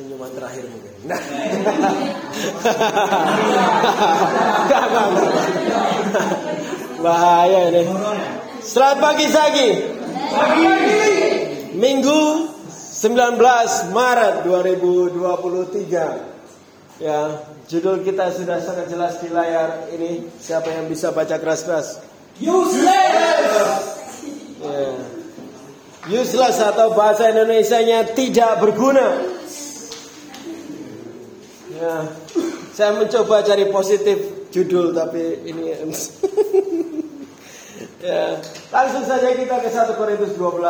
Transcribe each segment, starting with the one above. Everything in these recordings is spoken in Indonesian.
senyuman terakhir mungkin. Nah. Enggak, enggak, enggak. Bahaya ini. Selamat pagi Sagi. Minggu 19 Maret 2023. Ya, judul kita sudah sangat jelas di layar ini. Siapa yang bisa baca keras-keras? Useless. Ya. Useless atau bahasa Indonesia-nya tidak berguna. Ya, saya mencoba cari positif judul tapi ini ya, langsung saja kita ke 1 Korintus 12.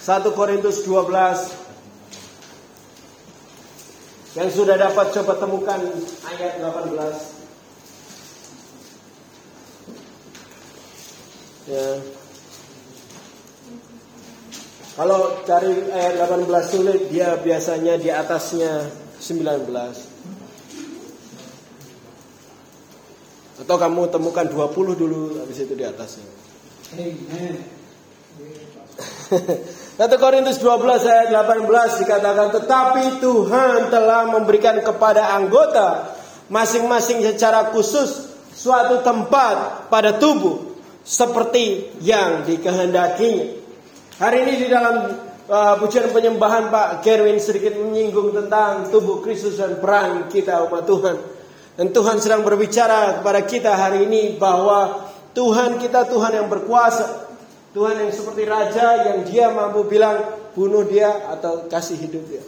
1 Korintus 12 yang sudah dapat coba temukan ayat 18. Ya. Kalau cari ayat 18 sulit, dia biasanya di atasnya 19. Atau kamu temukan 20 dulu, habis itu di atasnya. 1 Korintus 12 ayat 18 dikatakan tetapi Tuhan telah memberikan kepada anggota masing-masing secara khusus suatu tempat pada tubuh seperti yang dikehendakinya. Hari ini di dalam uh, pujian penyembahan Pak Gerwin sedikit menyinggung tentang tubuh Kristus dan peran kita umat Tuhan. Dan Tuhan sedang berbicara kepada kita hari ini bahwa Tuhan kita Tuhan yang berkuasa. Tuhan yang seperti raja yang dia mampu bilang bunuh dia atau kasih hidup dia.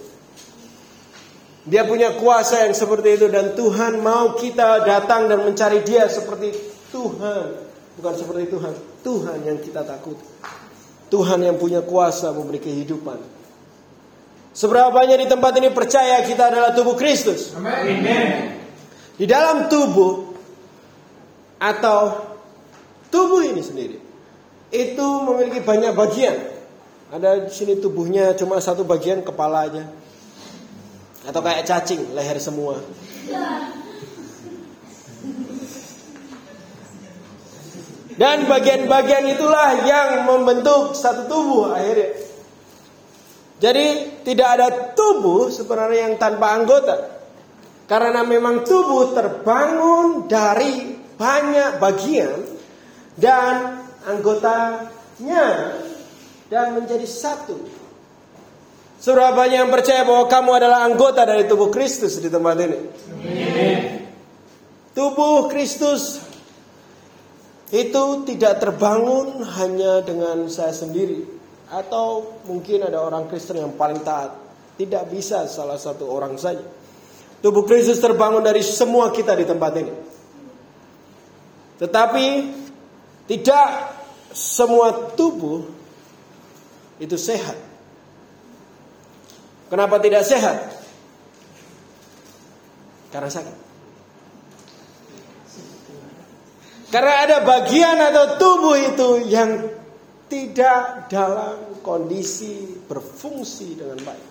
Dia punya kuasa yang seperti itu dan Tuhan mau kita datang dan mencari dia seperti Tuhan. Bukan seperti Tuhan. Tuhan yang kita takut. Tuhan yang punya kuasa memberi kehidupan. Seberapa banyak di tempat ini percaya kita adalah tubuh Kristus? Amen. Di dalam tubuh atau tubuh ini sendiri itu memiliki banyak bagian. Ada di sini tubuhnya cuma satu bagian kepala aja. Atau kayak cacing, leher semua. Dan bagian-bagian itulah yang membentuk satu tubuh akhirnya. Jadi tidak ada tubuh sebenarnya yang tanpa anggota. Karena memang tubuh terbangun dari banyak bagian dan anggotanya dan menjadi satu. Seberapa banyak yang percaya bahwa kamu adalah anggota dari tubuh Kristus di tempat ini? Tubuh Kristus itu tidak terbangun hanya dengan saya sendiri atau mungkin ada orang Kristen yang paling taat. Tidak bisa salah satu orang saja. Tubuh Kristus terbangun dari semua kita di tempat ini. Tetapi tidak semua tubuh itu sehat. Kenapa tidak sehat? Karena sakit. Karena ada bagian atau tubuh itu yang tidak dalam kondisi berfungsi dengan baik.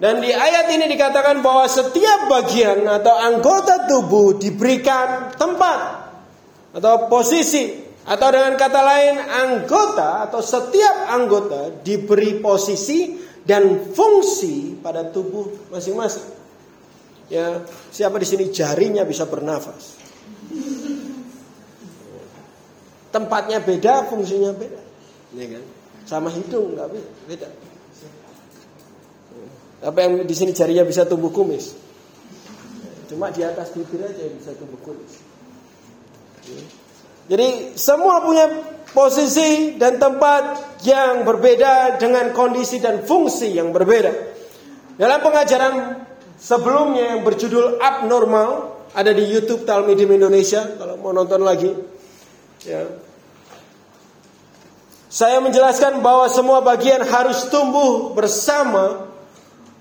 Dan di ayat ini dikatakan bahwa setiap bagian atau anggota tubuh diberikan tempat atau posisi atau dengan kata lain anggota atau setiap anggota diberi posisi dan fungsi pada tubuh masing-masing. Ya, siapa di sini jarinya bisa bernafas? Tempatnya beda, fungsinya beda. Ya kan? Sama hidung nggak beda. beda. Apa yang di sini jarinya bisa tumbuh kumis? Cuma di atas bibir aja yang bisa tumbuh kumis. Jadi semua punya posisi dan tempat yang berbeda dengan kondisi dan fungsi yang berbeda. Dalam pengajaran sebelumnya yang berjudul abnormal ada di YouTube Talmidim Indonesia kalau mau nonton lagi. Ya. Saya menjelaskan bahwa semua bagian harus tumbuh bersama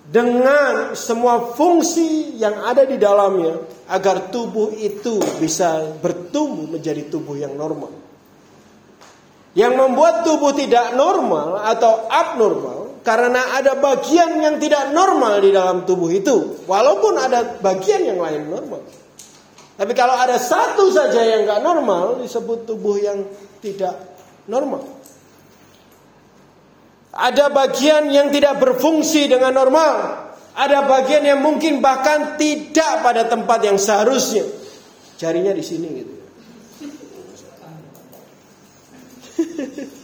dengan semua fungsi yang ada di dalamnya agar tubuh itu bisa bertumbuh menjadi tubuh yang normal. Yang membuat tubuh tidak normal atau abnormal karena ada bagian yang tidak normal di dalam tubuh itu, walaupun ada bagian yang lain normal. Tapi kalau ada satu saja yang nggak normal disebut tubuh yang tidak normal. Ada bagian yang tidak berfungsi dengan normal. Ada bagian yang mungkin bahkan tidak pada tempat yang seharusnya. Jarinya di sini gitu.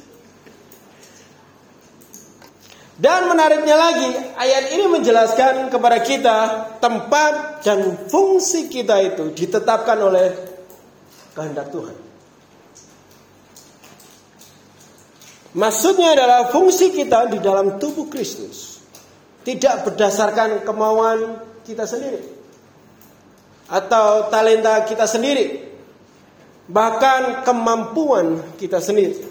Dan menariknya lagi, ayat ini menjelaskan kepada kita tempat dan fungsi kita itu ditetapkan oleh kehendak Tuhan. Maksudnya adalah fungsi kita di dalam tubuh Kristus tidak berdasarkan kemauan kita sendiri atau talenta kita sendiri, bahkan kemampuan kita sendiri.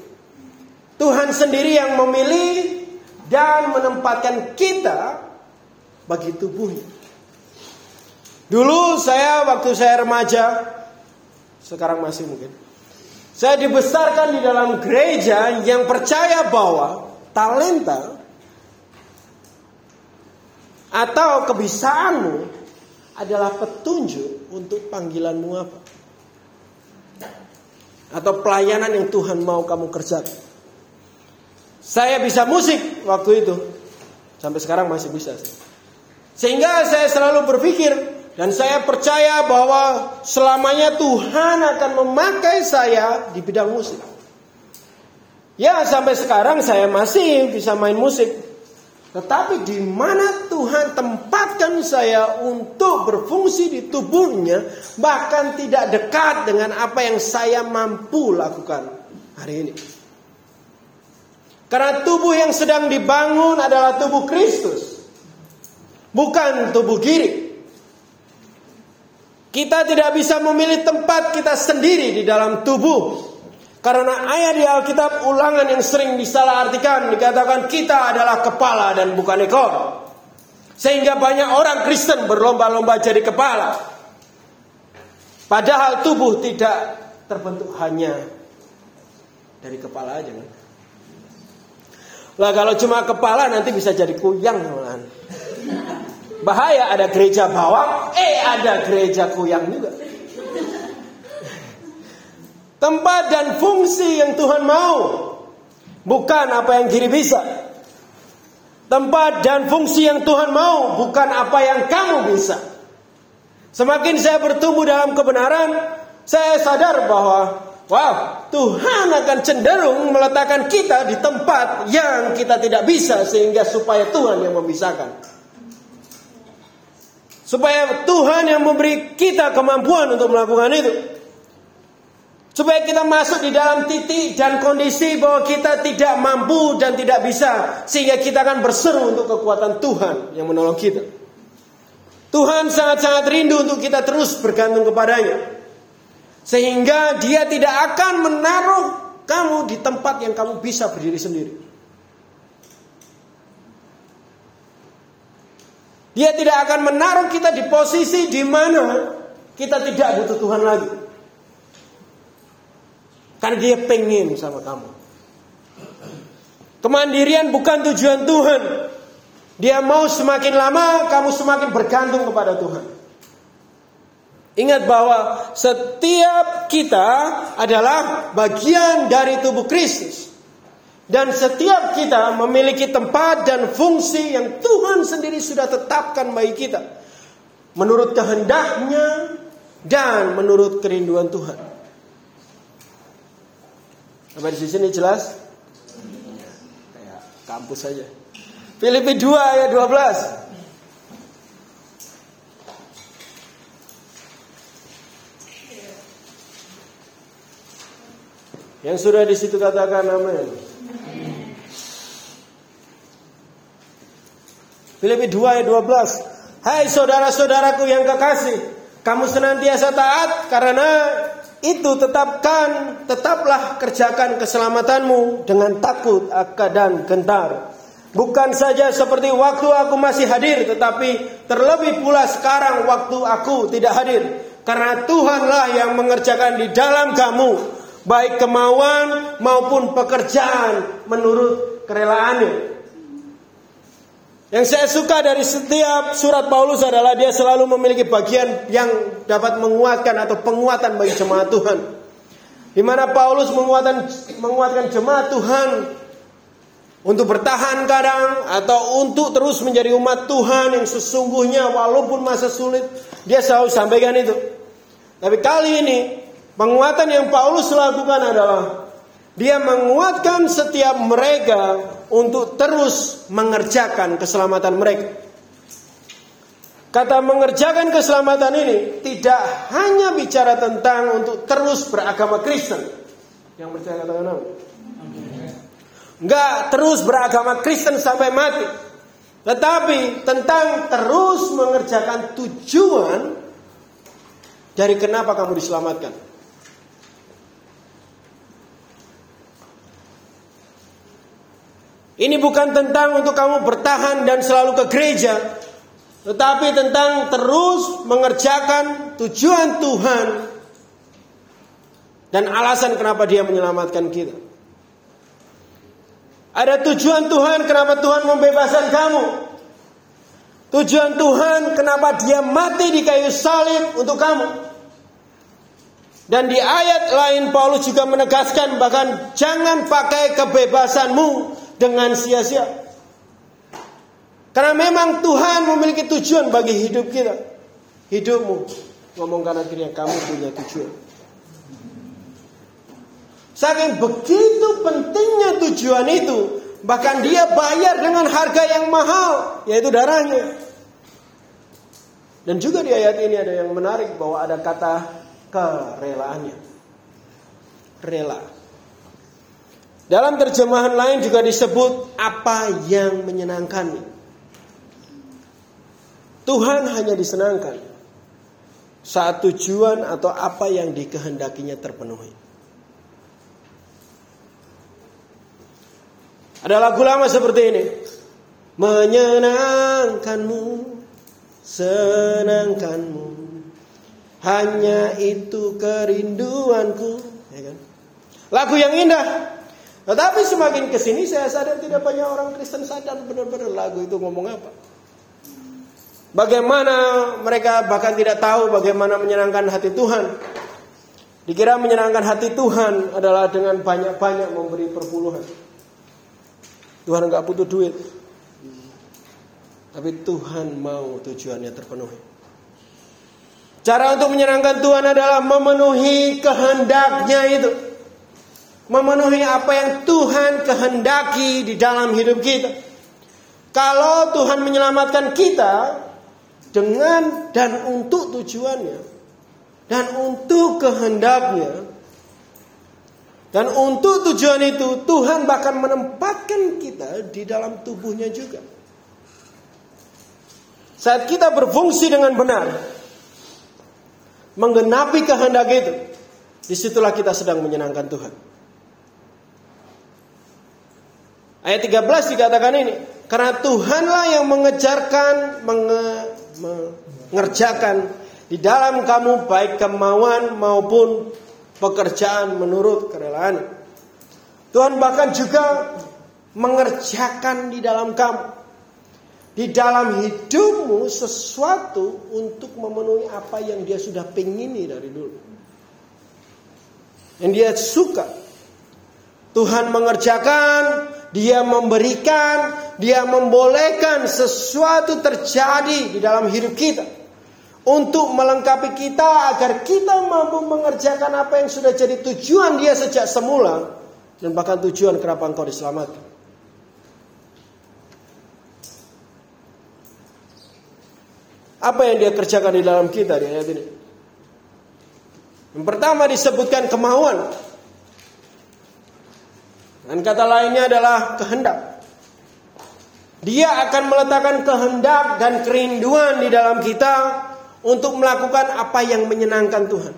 Tuhan sendiri yang memilih dan menempatkan kita bagi tubuhnya. Dulu saya waktu saya remaja, sekarang masih mungkin. Saya dibesarkan di dalam gereja yang percaya bahwa talenta atau kebisaanmu adalah petunjuk untuk panggilanmu apa. Atau pelayanan yang Tuhan mau kamu kerjakan. Saya bisa musik waktu itu. Sampai sekarang masih bisa. Sehingga saya selalu berpikir, dan saya percaya bahwa selamanya Tuhan akan memakai saya di bidang musik. Ya sampai sekarang saya masih bisa main musik. Tetapi di mana Tuhan tempatkan saya untuk berfungsi di tubuhnya bahkan tidak dekat dengan apa yang saya mampu lakukan hari ini. Karena tubuh yang sedang dibangun adalah tubuh Kristus. Bukan tubuh Girik. Kita tidak bisa memilih tempat kita sendiri di dalam tubuh. Karena ayat di Alkitab ulangan yang sering disalahartikan dikatakan kita adalah kepala dan bukan ekor. Sehingga banyak orang Kristen berlomba-lomba jadi kepala. Padahal tubuh tidak terbentuk hanya dari kepala aja kan. Lah kalau cuma kepala nanti bisa jadi kuyang malahan. Bahaya ada gereja bawang, eh ada gereja kuyang juga. Tempat dan fungsi yang Tuhan mau, bukan apa yang kiri bisa. Tempat dan fungsi yang Tuhan mau, bukan apa yang kamu bisa. Semakin saya bertumbuh dalam kebenaran, saya sadar bahwa Wow, Tuhan akan cenderung meletakkan kita di tempat yang kita tidak bisa sehingga supaya Tuhan yang memisahkan. Supaya Tuhan yang memberi kita kemampuan untuk melakukan itu. Supaya kita masuk di dalam titik dan kondisi bahwa kita tidak mampu dan tidak bisa. Sehingga kita akan berseru untuk kekuatan Tuhan yang menolong kita. Tuhan sangat-sangat rindu untuk kita terus bergantung kepadanya. Sehingga dia tidak akan menaruh kamu di tempat yang kamu bisa berdiri sendiri. Dia tidak akan menaruh kita di posisi di mana kita tidak butuh Tuhan lagi. Karena dia pengen sama kamu. Kemandirian bukan tujuan Tuhan. Dia mau semakin lama kamu semakin bergantung kepada Tuhan. Ingat bahwa setiap kita adalah bagian dari tubuh Kristus. Dan setiap kita memiliki tempat dan fungsi yang Tuhan sendiri sudah tetapkan bagi kita. Menurut kehendaknya dan menurut kerinduan Tuhan. Sampai di sini jelas? Kayak kampus saja. Filipi 2 ayat 12. Yang sudah di situ katakan amin. Filipi 2 ayat 12. Hai saudara-saudaraku yang kekasih, kamu senantiasa taat karena itu tetapkan, tetaplah kerjakan keselamatanmu dengan takut dan gentar. Bukan saja seperti waktu aku masih hadir, tetapi terlebih pula sekarang waktu aku tidak hadir. Karena Tuhanlah yang mengerjakan di dalam kamu, baik kemauan maupun pekerjaan menurut kerelaannya. Yang saya suka dari setiap surat Paulus adalah dia selalu memiliki bagian yang dapat menguatkan atau penguatan bagi jemaat Tuhan. Di mana Paulus menguatkan menguatkan jemaat Tuhan untuk bertahan kadang atau untuk terus menjadi umat Tuhan yang sesungguhnya walaupun masa sulit dia selalu sampaikan itu. Tapi kali ini penguatan yang Paulus lakukan adalah dia menguatkan setiap mereka untuk terus mengerjakan keselamatan mereka. Kata mengerjakan keselamatan ini tidak hanya bicara tentang untuk terus beragama Kristen. Yang percaya katakan apa? Enggak terus beragama Kristen sampai mati. Tetapi tentang terus mengerjakan tujuan dari kenapa kamu diselamatkan. Ini bukan tentang untuk kamu bertahan dan selalu ke gereja, tetapi tentang terus mengerjakan tujuan Tuhan dan alasan kenapa Dia menyelamatkan kita. Ada tujuan Tuhan kenapa Tuhan membebaskan kamu. Tujuan Tuhan kenapa dia mati di kayu salib untuk kamu. Dan di ayat lain Paulus juga menegaskan bahkan jangan pakai kebebasanmu dengan sia-sia. Karena memang Tuhan memiliki tujuan bagi hidup kita. Hidupmu. Ngomong karena dirinya kamu punya tujuan. Saking begitu pentingnya tujuan itu, bahkan dia bayar dengan harga yang mahal, yaitu darahnya. Dan juga di ayat ini ada yang menarik bahwa ada kata kerelaannya. Rela. Dalam terjemahan lain juga disebut apa yang menyenangkan. Tuhan hanya disenangkan saat tujuan atau apa yang dikehendakinya terpenuhi. Ada lagu lama seperti ini. Menyenangkanmu, senangkanmu. Hanya itu kerinduanku. Ya kan? Lagu yang indah. Tetapi semakin ke sini saya sadar tidak banyak orang Kristen sadar benar-benar lagu itu ngomong apa. Bagaimana mereka bahkan tidak tahu bagaimana menyenangkan hati Tuhan. Dikira menyenangkan hati Tuhan adalah dengan banyak-banyak memberi perpuluhan. Tuhan nggak butuh duit. Tapi Tuhan mau tujuannya terpenuhi. Cara untuk menyenangkan Tuhan adalah memenuhi kehendaknya itu. Memenuhi apa yang Tuhan kehendaki di dalam hidup kita. Kalau Tuhan menyelamatkan kita dengan dan untuk tujuannya dan untuk kehendaknya, dan untuk tujuan itu Tuhan bahkan menempatkan kita di dalam tubuhnya juga. Saat kita berfungsi dengan benar, menggenapi kehendak itu, di situlah kita sedang menyenangkan Tuhan. Ayat 13 dikatakan ini, karena Tuhanlah yang mengejarkan, menge, mengerjakan di dalam kamu baik kemauan maupun pekerjaan menurut kerelaan. Tuhan bahkan juga mengerjakan di dalam kamu. Di dalam hidupmu sesuatu untuk memenuhi apa yang dia sudah pengini dari dulu. Yang dia suka. Tuhan mengerjakan, dia memberikan, dia membolehkan sesuatu terjadi di dalam hidup kita untuk melengkapi kita agar kita mampu mengerjakan apa yang sudah jadi tujuan dia sejak semula dan bahkan tujuan kenapa engkau diselamatkan. Apa yang dia kerjakan di dalam kita di ayat ini? Yang pertama disebutkan kemauan. Dan kata lainnya adalah kehendak. Dia akan meletakkan kehendak dan kerinduan di dalam kita untuk melakukan apa yang menyenangkan Tuhan.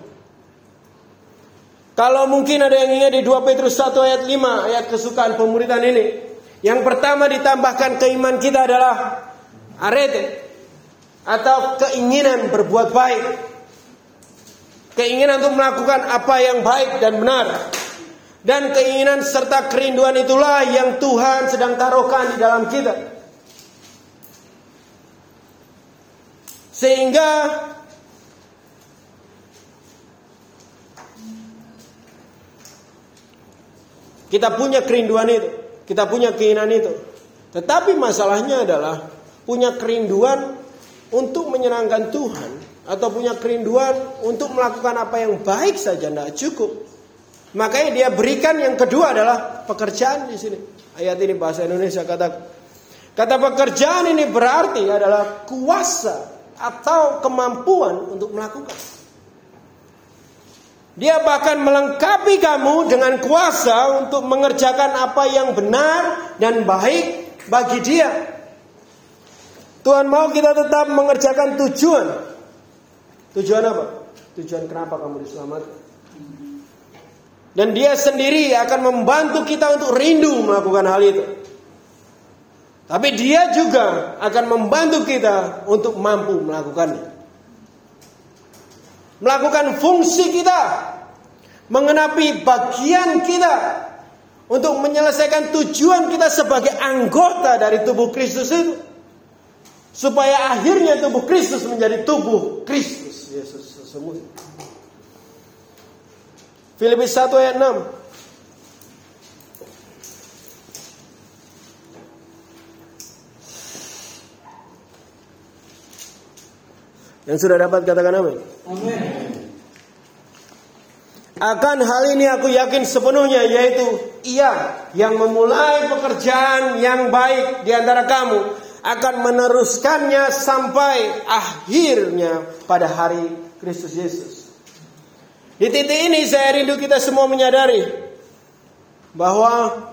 Kalau mungkin ada yang ingat di 2 Petrus 1 ayat 5 ayat kesukaan pemuritan ini. Yang pertama ditambahkan keiman kita adalah arete atau keinginan berbuat baik. Keinginan untuk melakukan apa yang baik dan benar. Dan keinginan serta kerinduan itulah yang Tuhan sedang taruhkan di dalam kita. Sehingga kita punya kerinduan itu. kita punya keinginan itu. Tetapi masalahnya adalah punya kerinduan untuk menyenangkan Tuhan atau punya kerinduan untuk melakukan apa yang baik saja tidak cukup. Makanya dia berikan yang kedua adalah pekerjaan di sini. Ayat ini bahasa Indonesia kata kata pekerjaan ini berarti adalah kuasa atau kemampuan untuk melakukan. Dia bahkan melengkapi kamu dengan kuasa untuk mengerjakan apa yang benar dan baik bagi dia. Tuhan mau kita tetap mengerjakan tujuan. Tujuan apa? Tujuan kenapa kamu diselamatkan. Dan dia sendiri akan membantu kita untuk rindu melakukan hal itu. Tapi dia juga akan membantu kita untuk mampu melakukannya melakukan fungsi kita, mengenapi bagian kita untuk menyelesaikan tujuan kita sebagai anggota dari tubuh Kristus itu. Supaya akhirnya tubuh Kristus menjadi tubuh Kristus Yesus sesungguhnya. Filipi 1 ayat 6. Yang sudah dapat katakan amin. Amin. Akan hal ini aku yakin sepenuhnya yaitu ia yang memulai pekerjaan yang baik di antara kamu akan meneruskannya sampai akhirnya pada hari Kristus Yesus. Di titik ini saya rindu kita semua menyadari bahwa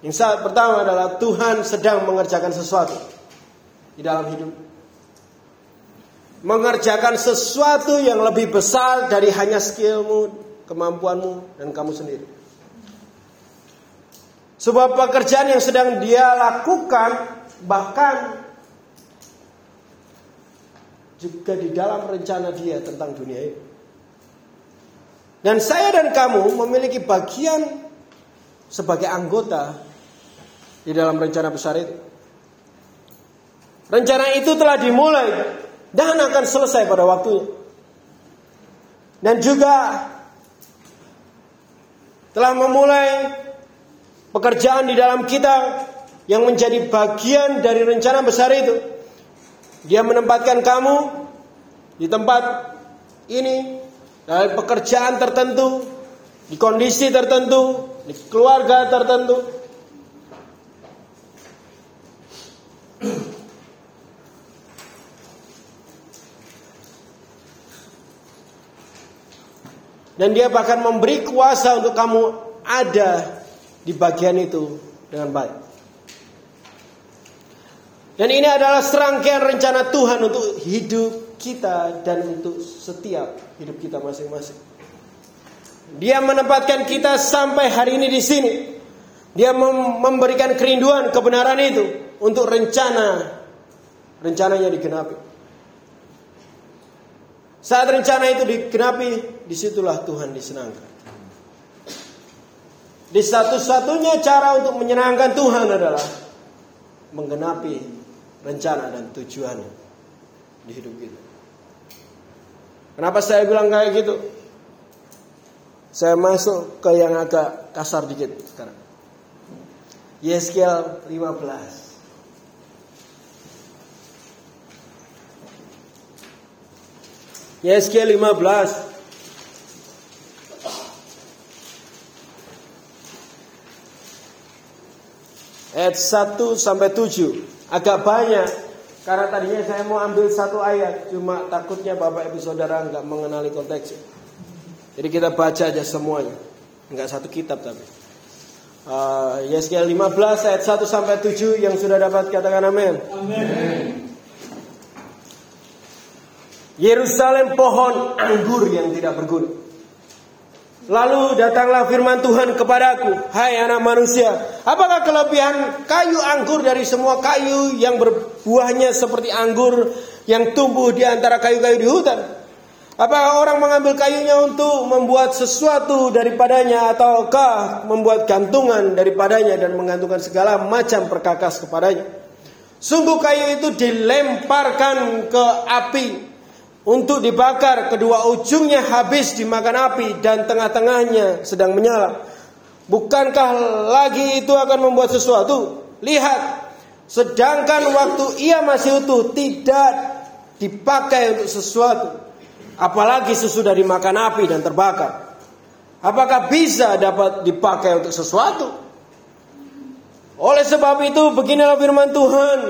yang saat pertama adalah Tuhan sedang mengerjakan sesuatu di dalam hidup mengerjakan sesuatu yang lebih besar dari hanya skillmu, kemampuanmu, dan kamu sendiri. Sebuah pekerjaan yang sedang dia lakukan bahkan juga di dalam rencana dia tentang dunia ini. Dan saya dan kamu memiliki bagian sebagai anggota di dalam rencana besar itu. Rencana itu telah dimulai dan akan selesai pada waktunya. Dan juga telah memulai pekerjaan di dalam kita yang menjadi bagian dari rencana besar itu. Dia menempatkan kamu di tempat ini dari pekerjaan tertentu, di kondisi tertentu, di keluarga tertentu. Dan dia bahkan memberi kuasa untuk kamu ada di bagian itu dengan baik. Dan ini adalah serangkaian rencana Tuhan untuk hidup kita dan untuk setiap hidup kita masing-masing. Dia menempatkan kita sampai hari ini di sini. Dia memberikan kerinduan kebenaran itu untuk rencana rencananya digenapi. Saat rencana itu digenapi, di situlah Tuhan disenangkan. Di satu-satunya cara untuk menyenangkan Tuhan adalah menggenapi rencana dan tujuan di hidup kita. Kenapa saya bilang kayak gitu? Saya masuk ke yang agak kasar dikit sekarang. Yeskel 15. Yeskel 15 ayat 1 sampai 7 agak banyak karena tadinya saya mau ambil satu ayat cuma takutnya Bapak Ibu Saudara nggak mengenali konteksnya. Jadi kita baca aja semuanya. Enggak satu kitab tapi. Uh, Yeskel 15 ayat 1 sampai 7 yang sudah dapat katakan amin. Amin. Yerusalem pohon anggur yang tidak berguna. Lalu datanglah firman Tuhan kepadaku, "Hai anak manusia, apakah kelebihan kayu anggur dari semua kayu yang berbuahnya seperti anggur yang tumbuh di antara kayu-kayu di hutan? Apakah orang mengambil kayunya untuk membuat sesuatu daripadanya ataukah membuat gantungan daripadanya dan menggantungkan segala macam perkakas kepadanya? Sungguh kayu itu dilemparkan ke api untuk dibakar kedua ujungnya habis dimakan api dan tengah-tengahnya sedang menyala. Bukankah lagi itu akan membuat sesuatu? Lihat, sedangkan waktu ia masih utuh tidak dipakai untuk sesuatu, apalagi sesudah dimakan api dan terbakar. Apakah bisa dapat dipakai untuk sesuatu? Oleh sebab itu beginilah firman Tuhan.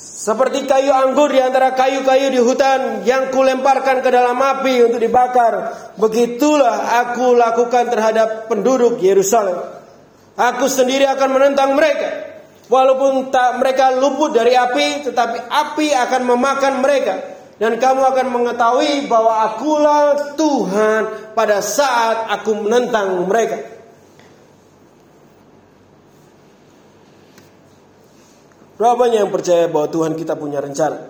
Seperti kayu anggur di antara kayu-kayu di hutan yang kulemparkan ke dalam api untuk dibakar. Begitulah aku lakukan terhadap penduduk Yerusalem. Aku sendiri akan menentang mereka. Walaupun tak mereka luput dari api, tetapi api akan memakan mereka. Dan kamu akan mengetahui bahwa akulah Tuhan pada saat aku menentang mereka. Berapa banyak yang percaya bahwa Tuhan kita punya rencana?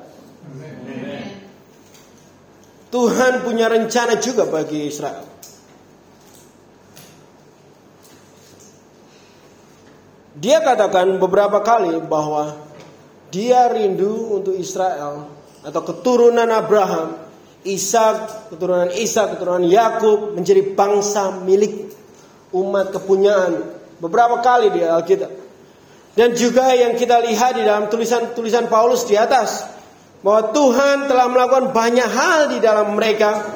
Tuhan punya rencana juga bagi Israel. Dia katakan beberapa kali bahwa dia rindu untuk Israel atau keturunan Abraham, Ishak, keturunan Ishak, keturunan Yakub menjadi bangsa milik umat kepunyaan. Beberapa kali di Alkitab. Dan juga yang kita lihat di dalam tulisan-tulisan Paulus di atas bahwa Tuhan telah melakukan banyak hal di dalam mereka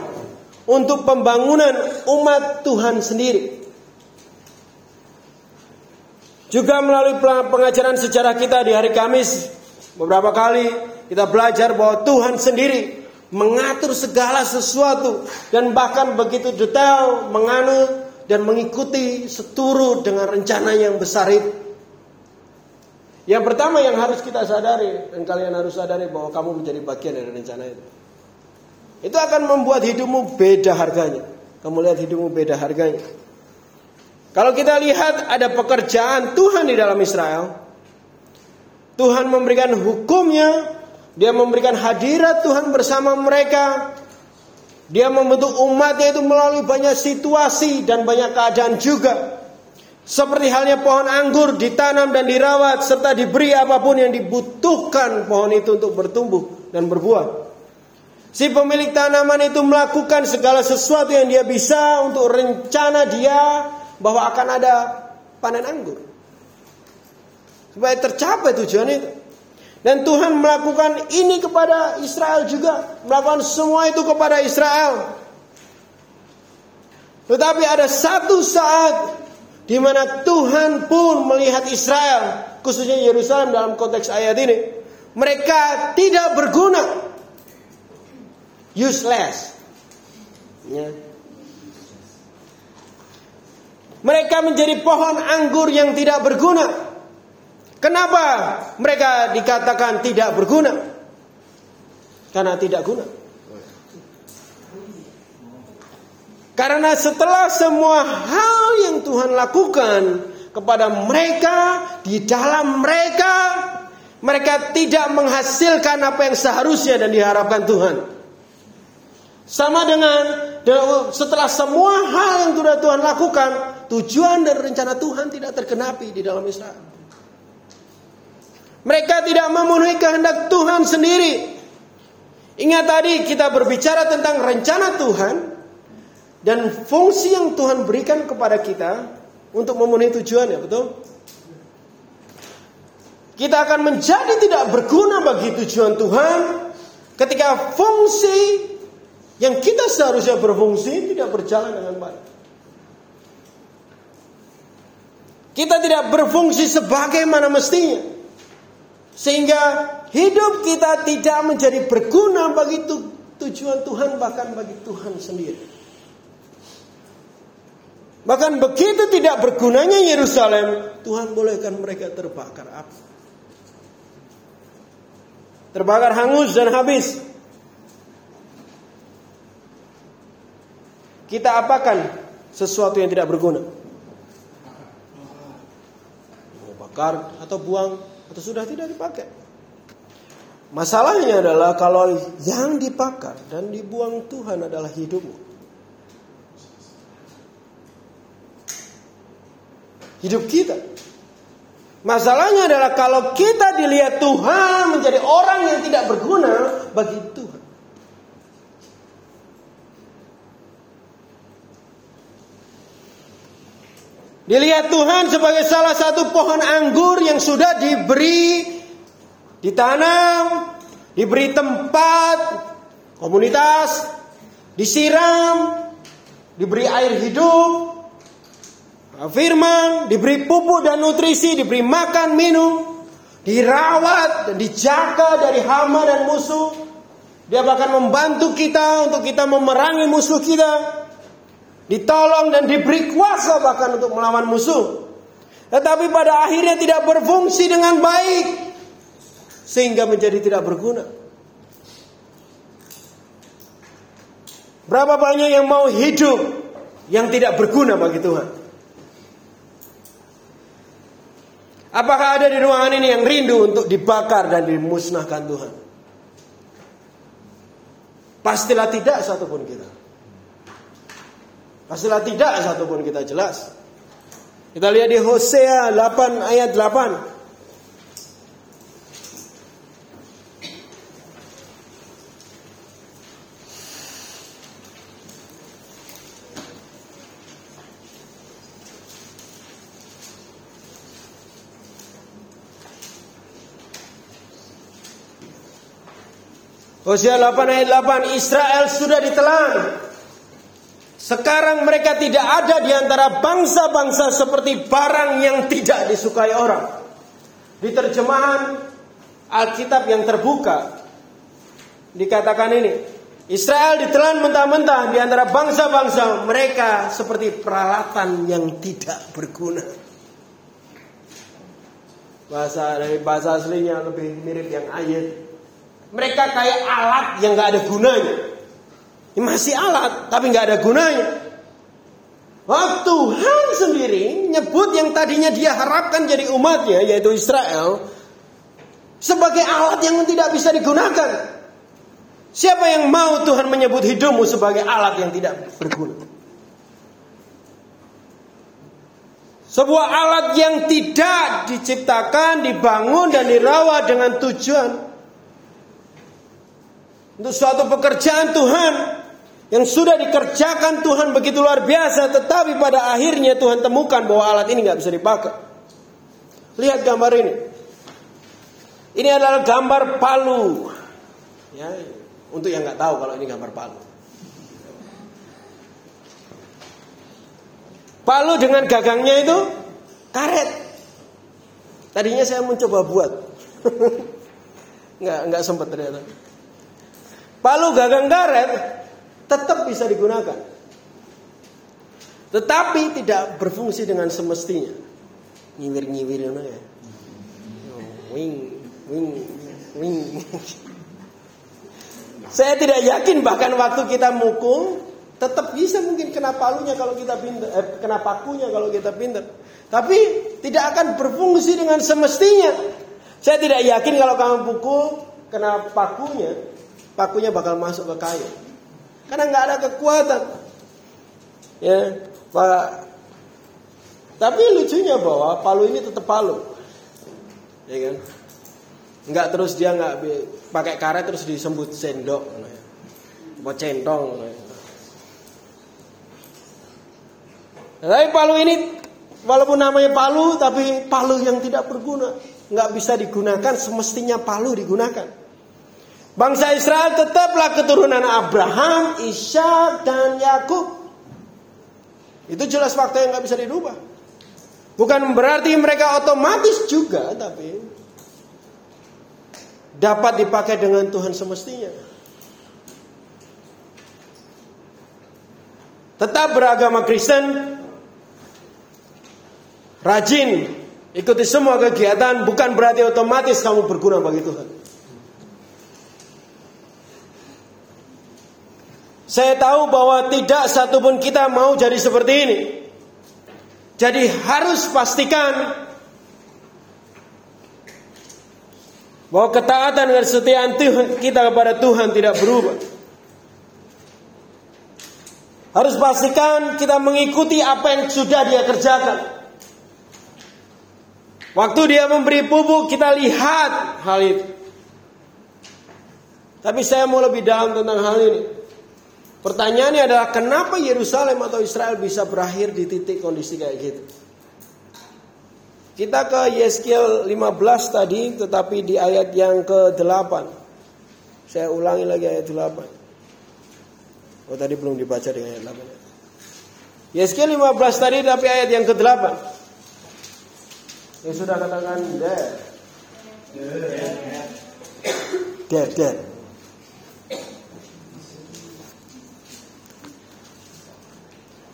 untuk pembangunan umat Tuhan sendiri. Juga melalui pengajaran sejarah kita di hari Kamis beberapa kali kita belajar bahwa Tuhan sendiri mengatur segala sesuatu dan bahkan begitu detail menganut dan mengikuti seturut dengan rencana yang besar itu. Yang pertama yang harus kita sadari dan kalian harus sadari bahwa kamu menjadi bagian dari rencana itu. Itu akan membuat hidupmu beda harganya. Kamu lihat hidupmu beda harganya. Kalau kita lihat ada pekerjaan Tuhan di dalam Israel. Tuhan memberikan hukumnya. Dia memberikan hadirat Tuhan bersama mereka. Dia membentuk umatnya itu melalui banyak situasi dan banyak keadaan juga. Seperti halnya pohon anggur ditanam dan dirawat serta diberi apa pun yang dibutuhkan pohon itu untuk bertumbuh dan berbuah. Si pemilik tanaman itu melakukan segala sesuatu yang dia bisa untuk rencana dia bahwa akan ada panen anggur. Supaya tercapai tujuan itu. Dan Tuhan melakukan ini kepada Israel juga. Melakukan semua itu kepada Israel. Tetapi ada satu saat di mana Tuhan pun melihat Israel, khususnya Yerusalem dalam konteks ayat ini, mereka tidak berguna, useless. Ya. Mereka menjadi pohon anggur yang tidak berguna. Kenapa mereka dikatakan tidak berguna? Karena tidak guna. Karena setelah semua hal yang Tuhan lakukan kepada mereka, di dalam mereka, mereka tidak menghasilkan apa yang seharusnya dan diharapkan Tuhan. Sama dengan setelah semua hal yang sudah Tuhan lakukan, tujuan dan rencana Tuhan tidak tergenapi di dalam Israel. Mereka tidak memenuhi kehendak Tuhan sendiri. Ingat tadi kita berbicara tentang rencana Tuhan, dan fungsi yang Tuhan berikan kepada kita untuk memenuhi tujuannya, betul? Kita akan menjadi tidak berguna bagi tujuan Tuhan ketika fungsi yang kita seharusnya berfungsi tidak berjalan dengan baik. Kita tidak berfungsi sebagaimana mestinya. Sehingga hidup kita tidak menjadi berguna bagi tujuan Tuhan bahkan bagi Tuhan sendiri. Bahkan begitu tidak bergunanya Yerusalem, Tuhan bolehkan mereka terbakar api. Terbakar hangus dan habis. Kita apakan sesuatu yang tidak berguna? Mau bakar atau buang atau sudah tidak dipakai. Masalahnya adalah kalau yang dibakar dan dibuang Tuhan adalah hidupmu. Hidup kita. Masalahnya adalah kalau kita dilihat Tuhan menjadi orang yang tidak berguna bagi Tuhan. Dilihat Tuhan sebagai salah satu pohon anggur yang sudah diberi ditanam, diberi tempat, komunitas, disiram, diberi air hidup, firman, diberi pupuk dan nutrisi, diberi makan, minum, dirawat dan dijaga dari hama dan musuh. Dia bahkan membantu kita untuk kita memerangi musuh kita ditolong dan diberi kuasa bahkan untuk melawan musuh. Tetapi pada akhirnya tidak berfungsi dengan baik sehingga menjadi tidak berguna. Berapa banyak yang mau hidup yang tidak berguna bagi Tuhan? Apakah ada di ruangan ini yang rindu untuk dibakar dan dimusnahkan Tuhan? Pastilah tidak satupun kita. Pastilah tidak satupun kita jelas. Kita lihat di Hosea 8 ayat 8. Hosea 8 ayat 8 Israel sudah ditelan sekarang mereka tidak ada di antara bangsa-bangsa seperti barang yang tidak disukai orang. Di terjemahan Alkitab yang terbuka dikatakan ini, Israel ditelan mentah-mentah di antara bangsa-bangsa mereka seperti peralatan yang tidak berguna. Bahasa dari bahasa aslinya lebih mirip yang ayat. Mereka kayak alat yang gak ada gunanya. Ini masih alat, tapi nggak ada gunanya. Waktu Tuhan sendiri nyebut yang tadinya dia harapkan jadi umatnya, yaitu Israel, sebagai alat yang tidak bisa digunakan. Siapa yang mau Tuhan menyebut hidupmu sebagai alat yang tidak berguna? Sebuah alat yang tidak diciptakan, dibangun, dan dirawat dengan tujuan untuk suatu pekerjaan Tuhan yang sudah dikerjakan Tuhan begitu luar biasa, tetapi pada akhirnya Tuhan temukan bahwa alat ini nggak bisa dipakai. Lihat gambar ini. Ini adalah gambar palu. Ya, untuk yang nggak tahu kalau ini gambar palu. Palu dengan gagangnya itu karet. Tadinya saya mencoba buat, nggak nggak sempat ternyata. Palu gagang karet tetap bisa digunakan. Tetapi tidak berfungsi dengan semestinya. Nyiwir-nyiwir ya. Wing, wing, wing. Saya tidak yakin bahkan waktu kita mukul tetap bisa mungkin kena palunya kalau kita pintar, eh, kena pakunya kalau kita pintar. Tapi tidak akan berfungsi dengan semestinya. Saya tidak yakin kalau kamu pukul kena pakunya, pakunya bakal masuk ke kayu. Karena nggak ada kekuatan. Ya, Pak. Tapi lucunya bahwa palu ini tetap palu. Ya kan? Nggak terus dia nggak pakai karet terus disebut sendok. Mau centong. Tapi palu ini walaupun namanya palu tapi palu yang tidak berguna. Nggak bisa digunakan semestinya palu digunakan. Bangsa Israel tetaplah keturunan Abraham, Ishak dan Yakub. Itu jelas fakta yang nggak bisa dirubah. Bukan berarti mereka otomatis juga, tapi dapat dipakai dengan Tuhan semestinya. Tetap beragama Kristen, rajin, ikuti semua kegiatan, bukan berarti otomatis kamu berguna bagi Tuhan. Saya tahu bahwa tidak satupun kita mau jadi seperti ini. Jadi harus pastikan bahwa ketaatan dan kesetiaan kita kepada Tuhan tidak berubah. Harus pastikan kita mengikuti apa yang sudah dia kerjakan. Waktu dia memberi pupuk kita lihat hal itu. Tapi saya mau lebih dalam tentang hal ini. Pertanyaannya adalah kenapa Yerusalem atau Israel bisa berakhir di titik kondisi kayak gitu? Kita ke Yeskiel 15 tadi tetapi di ayat yang ke-8. Saya ulangi lagi ayat 8. Oh tadi belum dibaca di ayat 8. Yeskiel 15 tadi tapi ayat yang ke-8. Ya sudah katakan dead. Dead, dead.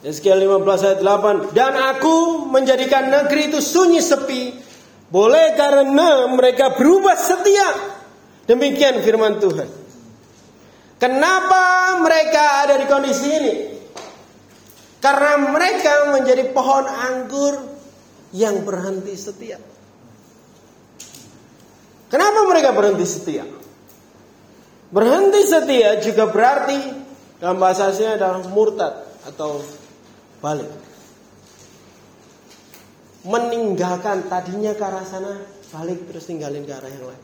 Yeskiel 15 ayat 8 Dan aku menjadikan negeri itu sunyi sepi Boleh karena mereka berubah setia Demikian firman Tuhan Kenapa mereka ada di kondisi ini? Karena mereka menjadi pohon anggur yang berhenti setia. Kenapa mereka berhenti setia? Berhenti setia juga berarti dalam bahasa aslinya adalah murtad atau balik. Meninggalkan tadinya ke arah sana, balik terus tinggalin ke arah yang lain.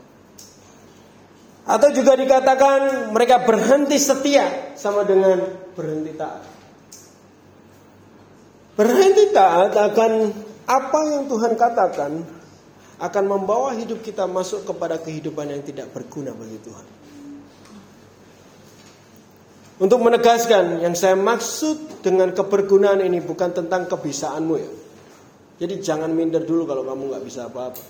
Atau juga dikatakan mereka berhenti setia sama dengan berhenti taat. Berhenti taat akan apa yang Tuhan katakan akan membawa hidup kita masuk kepada kehidupan yang tidak berguna bagi Tuhan. Untuk menegaskan yang saya maksud dengan kebergunaan ini bukan tentang kebisaanmu ya. Jadi jangan minder dulu kalau kamu nggak bisa apa-apa.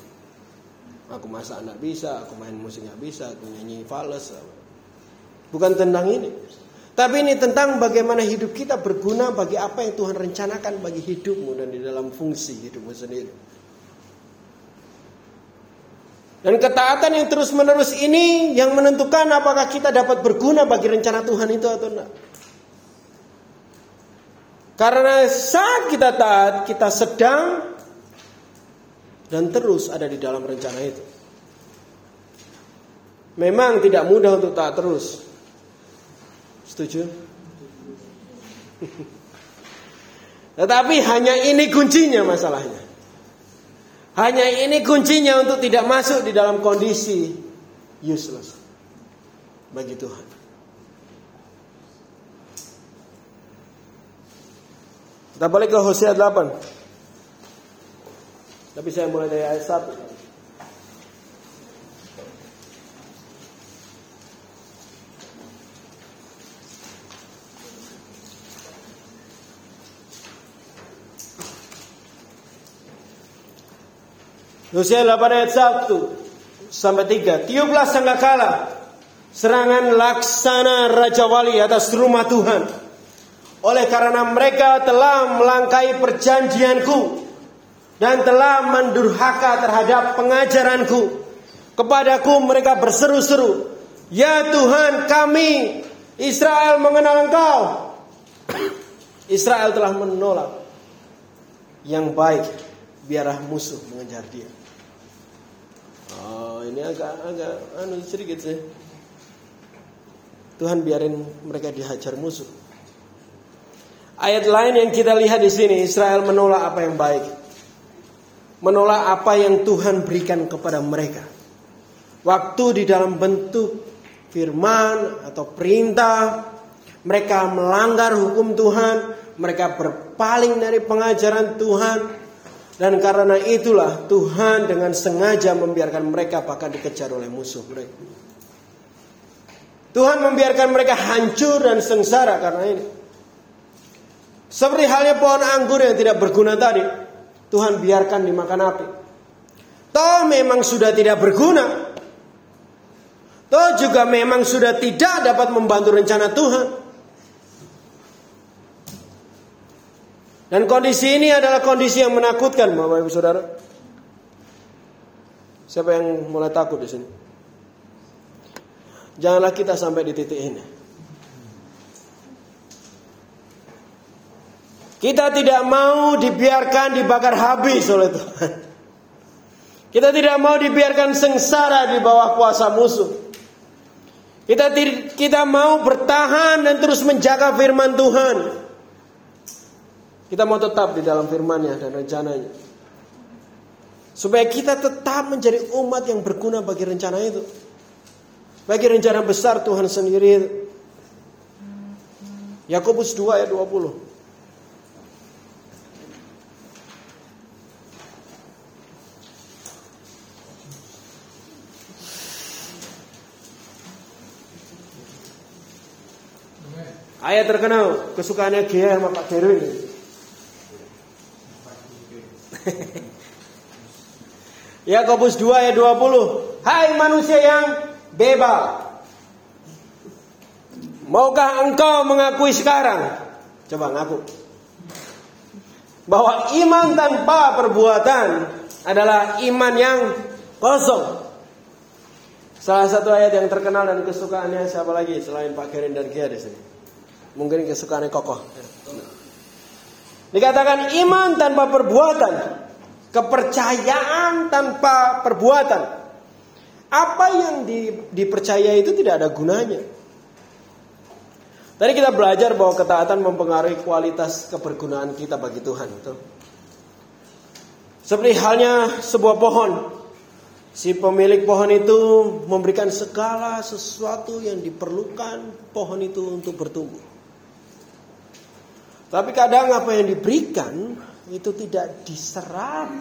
Aku masak nggak bisa, aku main musik nggak bisa, aku nyanyi fales. Bukan tentang ini. Tapi ini tentang bagaimana hidup kita berguna bagi apa yang Tuhan rencanakan bagi hidupmu dan di dalam fungsi hidupmu sendiri. Dan ketaatan yang terus-menerus ini yang menentukan apakah kita dapat berguna bagi rencana Tuhan itu atau tidak. Karena saat kita taat, kita sedang dan terus ada di dalam rencana itu. Memang tidak mudah untuk taat terus. Setuju? Tetapi hanya ini kuncinya masalahnya. Hanya ini kuncinya untuk tidak masuk di dalam kondisi useless bagi Tuhan. Kita balik ke Hosea 8. Tapi saya mulai dari ayat 1. Hosea 8 ayat 1 sampai 3. Tiuplah sangkakala serangan laksana Raja Wali atas rumah Tuhan. Oleh karena mereka telah melangkai perjanjianku dan telah mendurhaka terhadap pengajaranku. Kepadaku mereka berseru-seru, "Ya Tuhan, kami Israel mengenal Engkau." Israel telah menolak yang baik, biarlah musuh mengejar dia. Oh, ini agak agak anu sedikit sih. Tuhan biarin mereka dihajar musuh. Ayat lain yang kita lihat di sini Israel menolak apa yang baik. Menolak apa yang Tuhan berikan kepada mereka. Waktu di dalam bentuk firman atau perintah mereka melanggar hukum Tuhan, mereka berpaling dari pengajaran Tuhan, dan karena itulah Tuhan dengan sengaja membiarkan mereka bahkan dikejar oleh musuh mereka. Tuhan membiarkan mereka hancur dan sengsara karena ini. Seperti halnya pohon anggur yang tidak berguna tadi. Tuhan biarkan dimakan api. Toh memang sudah tidak berguna. Toh juga memang sudah tidak dapat membantu rencana Tuhan. Dan kondisi ini adalah kondisi yang menakutkan, Bapak Ibu Saudara. Siapa yang mulai takut di sini? Janganlah kita sampai di titik ini. Kita tidak mau dibiarkan dibakar habis oleh Tuhan. Kita tidak mau dibiarkan sengsara di bawah kuasa musuh. Kita kita mau bertahan dan terus menjaga firman Tuhan. Kita mau tetap di dalam Firmannya dan rencananya. Supaya kita tetap menjadi umat yang berguna bagi rencana itu. Bagi rencana besar Tuhan sendiri. Yakobus 2 ayat 20. Ayat terkenal kesukaannya Gia sama Pak Derwin. Yakobus 2 ayat 20. Hai manusia yang bebal. Maukah engkau mengakui sekarang? Coba ngaku. Bahwa iman tanpa perbuatan adalah iman yang kosong. Salah satu ayat yang terkenal dan kesukaannya siapa lagi selain Pak Kerin dan Kia di sini? Mungkin kesukaannya kokoh. Dikatakan iman tanpa perbuatan Kepercayaan tanpa perbuatan. Apa yang di, dipercaya itu tidak ada gunanya. Tadi kita belajar bahwa ketaatan mempengaruhi kualitas kebergunaan kita bagi Tuhan. Itu. Seperti halnya sebuah pohon. Si pemilik pohon itu memberikan segala sesuatu yang diperlukan pohon itu untuk bertumbuh. Tapi kadang apa yang diberikan itu tidak diserap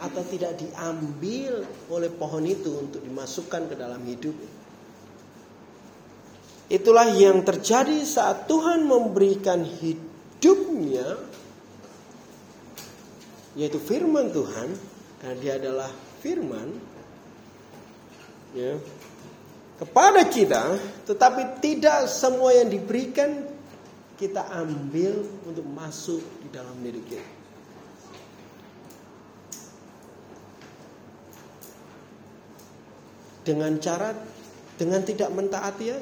atau tidak diambil oleh pohon itu untuk dimasukkan ke dalam hidup. Itulah yang terjadi saat Tuhan memberikan hidupnya yaitu firman Tuhan karena dia adalah firman ya kepada kita tetapi tidak semua yang diberikan kita ambil untuk masuk di dalam diri kita. dengan cara dengan tidak mentaati ya.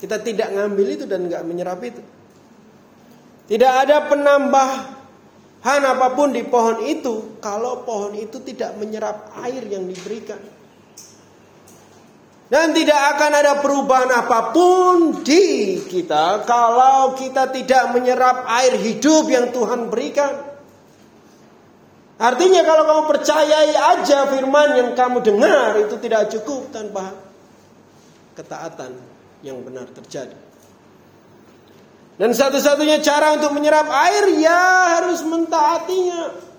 Kita tidak ngambil itu dan nggak menyerap itu. Tidak ada penambahan apa pun di pohon itu kalau pohon itu tidak menyerap air yang diberikan. Dan tidak akan ada perubahan apa pun di kita kalau kita tidak menyerap air hidup yang Tuhan berikan. Artinya kalau kamu percayai aja firman yang kamu dengar itu tidak cukup tanpa ketaatan yang benar terjadi. Dan satu-satunya cara untuk menyerap air ya harus mentaatinya.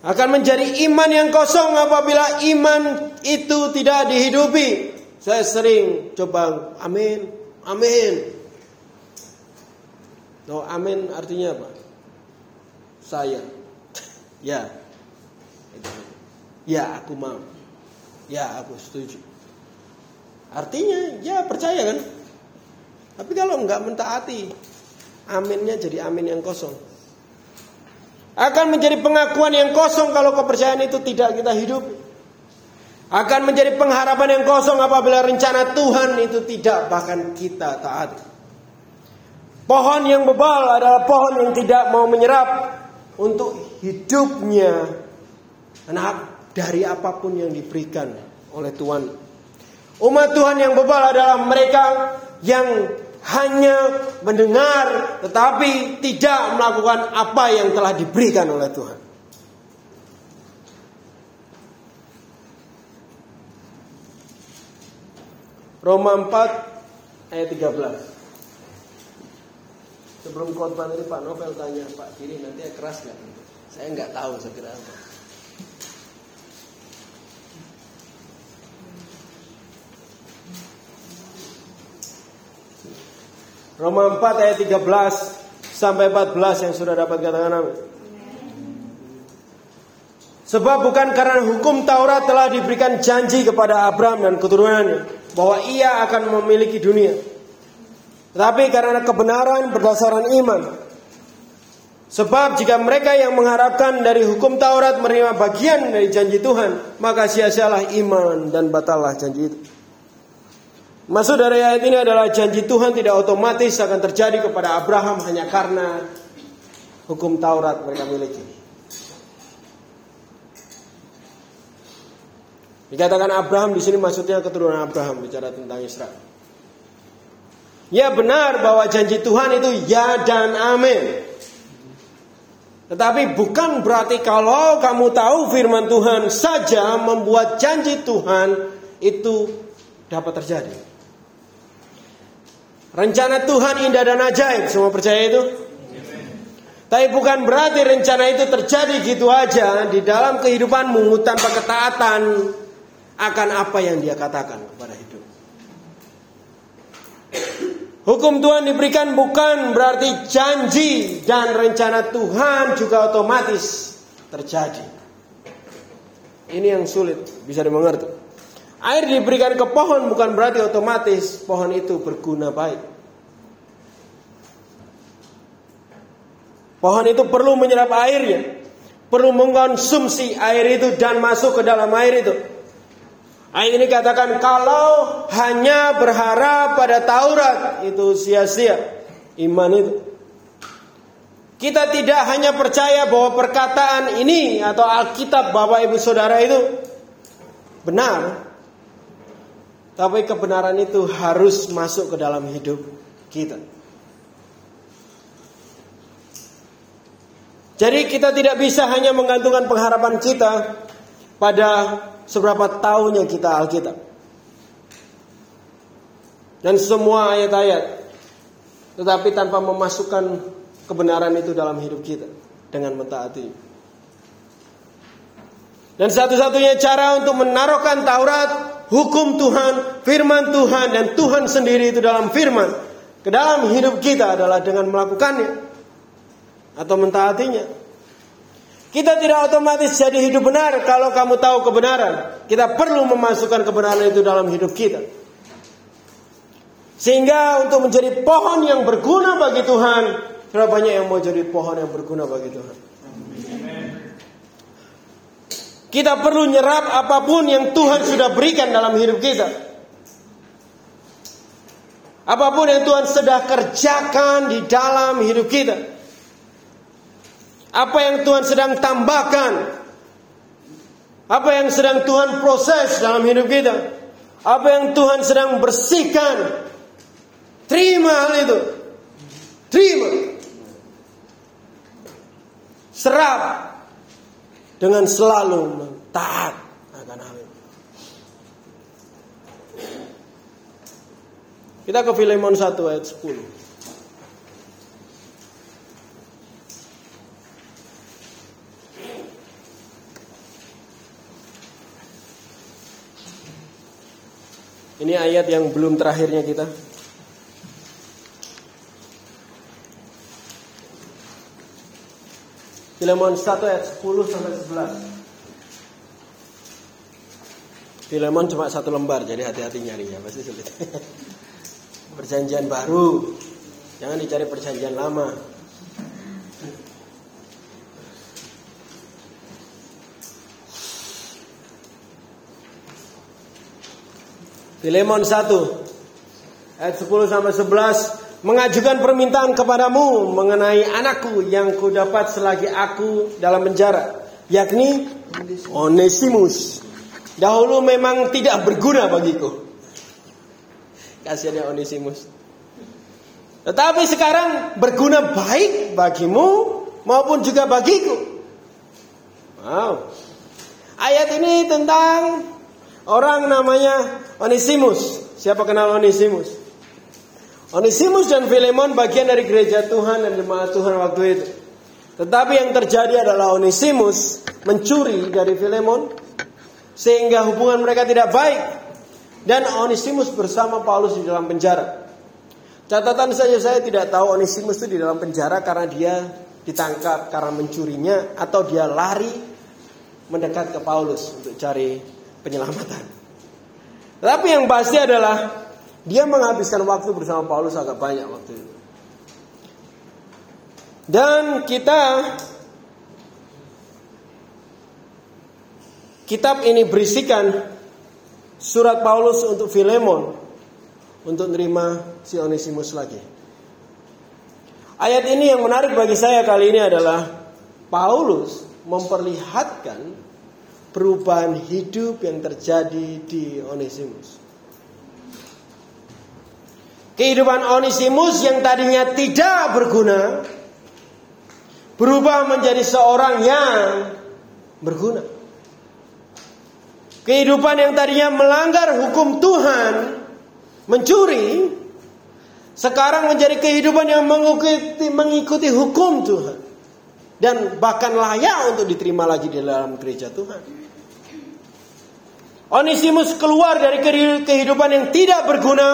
Akan menjadi iman yang kosong apabila iman itu tidak dihidupi. Saya sering coba amin, amin. Oh, amin artinya apa? saya. Ya. Ya, aku mau. Ya, aku setuju. Artinya, ya percaya kan? Tapi kalau enggak mentaati, aminnya jadi amin yang kosong. Akan menjadi pengakuan yang kosong kalau kepercayaan itu tidak kita hidup. Akan menjadi pengharapan yang kosong apabila rencana Tuhan itu tidak bahkan kita taat. Pohon yang bebal adalah pohon yang tidak mau menyerap untuk hidupnya anak dari apa pun yang diberikan oleh Tuhan. Umat Tuhan yang bebal adalah mereka yang hanya mendengar tetapi tidak melakukan apa yang telah diberikan oleh Tuhan. Roma 4 ayat 13. Sebelum khotbah ini Pak Novel tanya Pak Kiri nanti ya keras nggak? Saya nggak tahu saya kira apa. Roma 4 ayat 13 sampai 14 yang sudah dapat katakan amin. Sebab bukan karena hukum Taurat telah diberikan janji kepada Abraham dan keturunannya bahwa ia akan memiliki dunia. Tetapi karena kebenaran berdasarkan iman. Sebab jika mereka yang mengharapkan dari hukum Taurat menerima bagian dari janji Tuhan, maka sia-sialah iman dan batallah janji itu. Maksud dari ayat ini adalah janji Tuhan tidak otomatis akan terjadi kepada Abraham hanya karena hukum Taurat mereka miliki. Dikatakan Abraham di sini maksudnya keturunan Abraham bicara tentang Israel. Ya benar bahwa janji Tuhan itu ya dan amin. Tetapi bukan berarti kalau kamu tahu firman Tuhan saja membuat janji Tuhan itu dapat terjadi. Rencana Tuhan indah dan ajaib, semua percaya itu? Tapi bukan berarti rencana itu terjadi gitu aja di dalam kehidupanmu tanpa ketaatan akan apa yang dia katakan kepada hidup. Hukum Tuhan diberikan bukan berarti janji dan rencana Tuhan juga otomatis terjadi. Ini yang sulit bisa dimengerti. Air diberikan ke pohon bukan berarti otomatis pohon itu berguna baik. Pohon itu perlu menyerap airnya, perlu mengkonsumsi air itu dan masuk ke dalam air itu. Ayat ini katakan kalau hanya berharap pada Taurat itu sia-sia iman itu. Kita tidak hanya percaya bahwa perkataan ini atau Alkitab Bapak Ibu Saudara itu benar. Tapi kebenaran itu harus masuk ke dalam hidup kita. Jadi kita tidak bisa hanya menggantungkan pengharapan kita pada seberapa tahunnya kita Alkitab. Dan semua ayat-ayat. Tetapi tanpa memasukkan kebenaran itu dalam hidup kita. Dengan mentaati. Dan satu-satunya cara untuk menaruhkan Taurat, hukum Tuhan, firman Tuhan, dan Tuhan sendiri itu dalam firman. Ke dalam hidup kita adalah dengan melakukannya. Atau mentaatinya. Kita tidak otomatis jadi hidup benar kalau kamu tahu kebenaran. Kita perlu memasukkan kebenaran itu dalam hidup kita. Sehingga untuk menjadi pohon yang berguna bagi Tuhan, berapa banyak yang mau jadi pohon yang berguna bagi Tuhan? Kita perlu nyerap apa pun yang Tuhan sudah berikan dalam hidup kita. Apa pun yang Tuhan sudah kerjakan di dalam hidup kita. Apa yang Tuhan sedang tambahkan? Apa yang sedang Tuhan proses dalam hidup kita? Apa yang Tuhan sedang bersihkan? Terima hal itu. Terima. Serap dengan selalu taat akan hal itu. Kita ke Filemon 1 ayat 10. Ini ayat yang belum terakhirnya kita. Filemon 1 ayat 10 sampai 11. Filemon cuma satu lembar, jadi hati-hati nyarinya, pasti sulit. perjanjian baru, jangan dicari perjanjian lama. Filemon 1 ayat 10 sampai 11 mengajukan permintaan kepadamu mengenai anakku yang ku dapat selagi aku dalam penjara yakni Onesimus. Dahulu memang tidak berguna bagiku. Kasihan ya Onesimus. Tetapi sekarang berguna baik bagimu maupun juga bagiku. Wow. Ayat ini tentang orang namanya Onesimus. Siapa kenal Onesimus? Onesimus dan Filemon bagian dari gereja Tuhan dan jemaat Tuhan waktu itu. Tetapi yang terjadi adalah Onesimus mencuri dari Filemon sehingga hubungan mereka tidak baik dan Onesimus bersama Paulus di dalam penjara. Catatan saja saya tidak tahu Onesimus itu di dalam penjara karena dia ditangkap karena mencurinya atau dia lari mendekat ke Paulus untuk cari penyelamatan. Tapi yang pasti adalah dia menghabiskan waktu bersama Paulus agak banyak waktu itu. Dan kita kitab ini berisikan surat Paulus untuk Filemon untuk menerima si Onesimus lagi. Ayat ini yang menarik bagi saya kali ini adalah Paulus memperlihatkan perubahan hidup yang terjadi di Onesimus. Kehidupan Onesimus yang tadinya tidak berguna berubah menjadi seorang yang berguna. Kehidupan yang tadinya melanggar hukum Tuhan, mencuri, sekarang menjadi kehidupan yang mengikuti, mengikuti hukum Tuhan dan bahkan layak untuk diterima lagi di dalam gereja Tuhan. Onesimus keluar dari kehidupan yang tidak berguna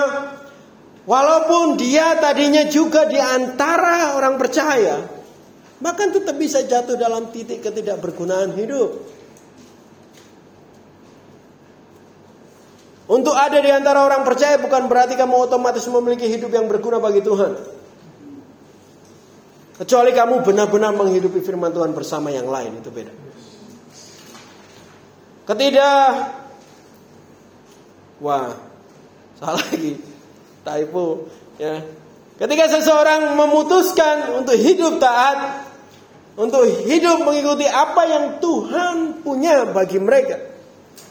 Walaupun dia tadinya juga di antara orang percaya, bahkan tetap bisa jatuh dalam titik ketidakbergunaan hidup. Untuk ada di antara orang percaya bukan berarti kamu otomatis memiliki hidup yang berguna bagi Tuhan. Kecuali kamu benar-benar menghidupi firman Tuhan bersama yang lain, itu beda. Ketidak, wah, salah lagi, typo, ya. Ketika seseorang memutuskan untuk hidup taat, untuk hidup mengikuti apa yang Tuhan punya bagi mereka,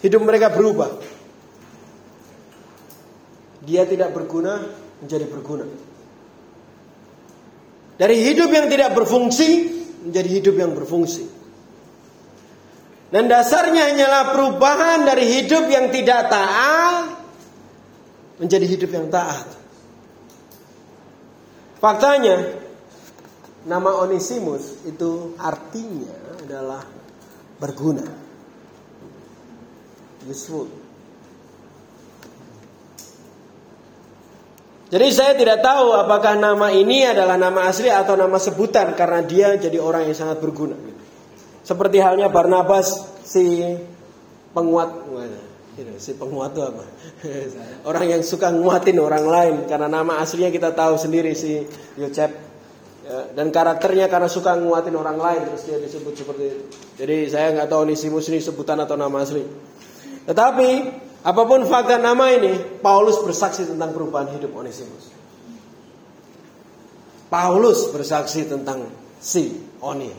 hidup mereka berubah dia tidak berguna menjadi berguna. Dari hidup yang tidak berfungsi menjadi hidup yang berfungsi. Dan dasarnya hanyalah perubahan dari hidup yang tidak taat menjadi hidup yang taat. Faktanya, nama Onesimus itu artinya adalah berguna. Useful. Jadi saya tidak tahu apakah nama ini adalah nama asli atau nama sebutan karena dia jadi orang yang sangat berguna. Seperti halnya Barnabas si penguat si penguat itu apa? orang yang suka nguatin orang lain karena nama aslinya kita tahu sendiri si Yocep ya, dan karakternya karena suka nguatin orang lain terus dia disebut seperti itu. Jadi saya nggak tahu nih si ini sebutan atau nama asli. Tetapi Apa pun fakta nama ini, Paulus bersaksi tentang perubahan hidup Onesimus. Paulus bersaksi tentang si Oni.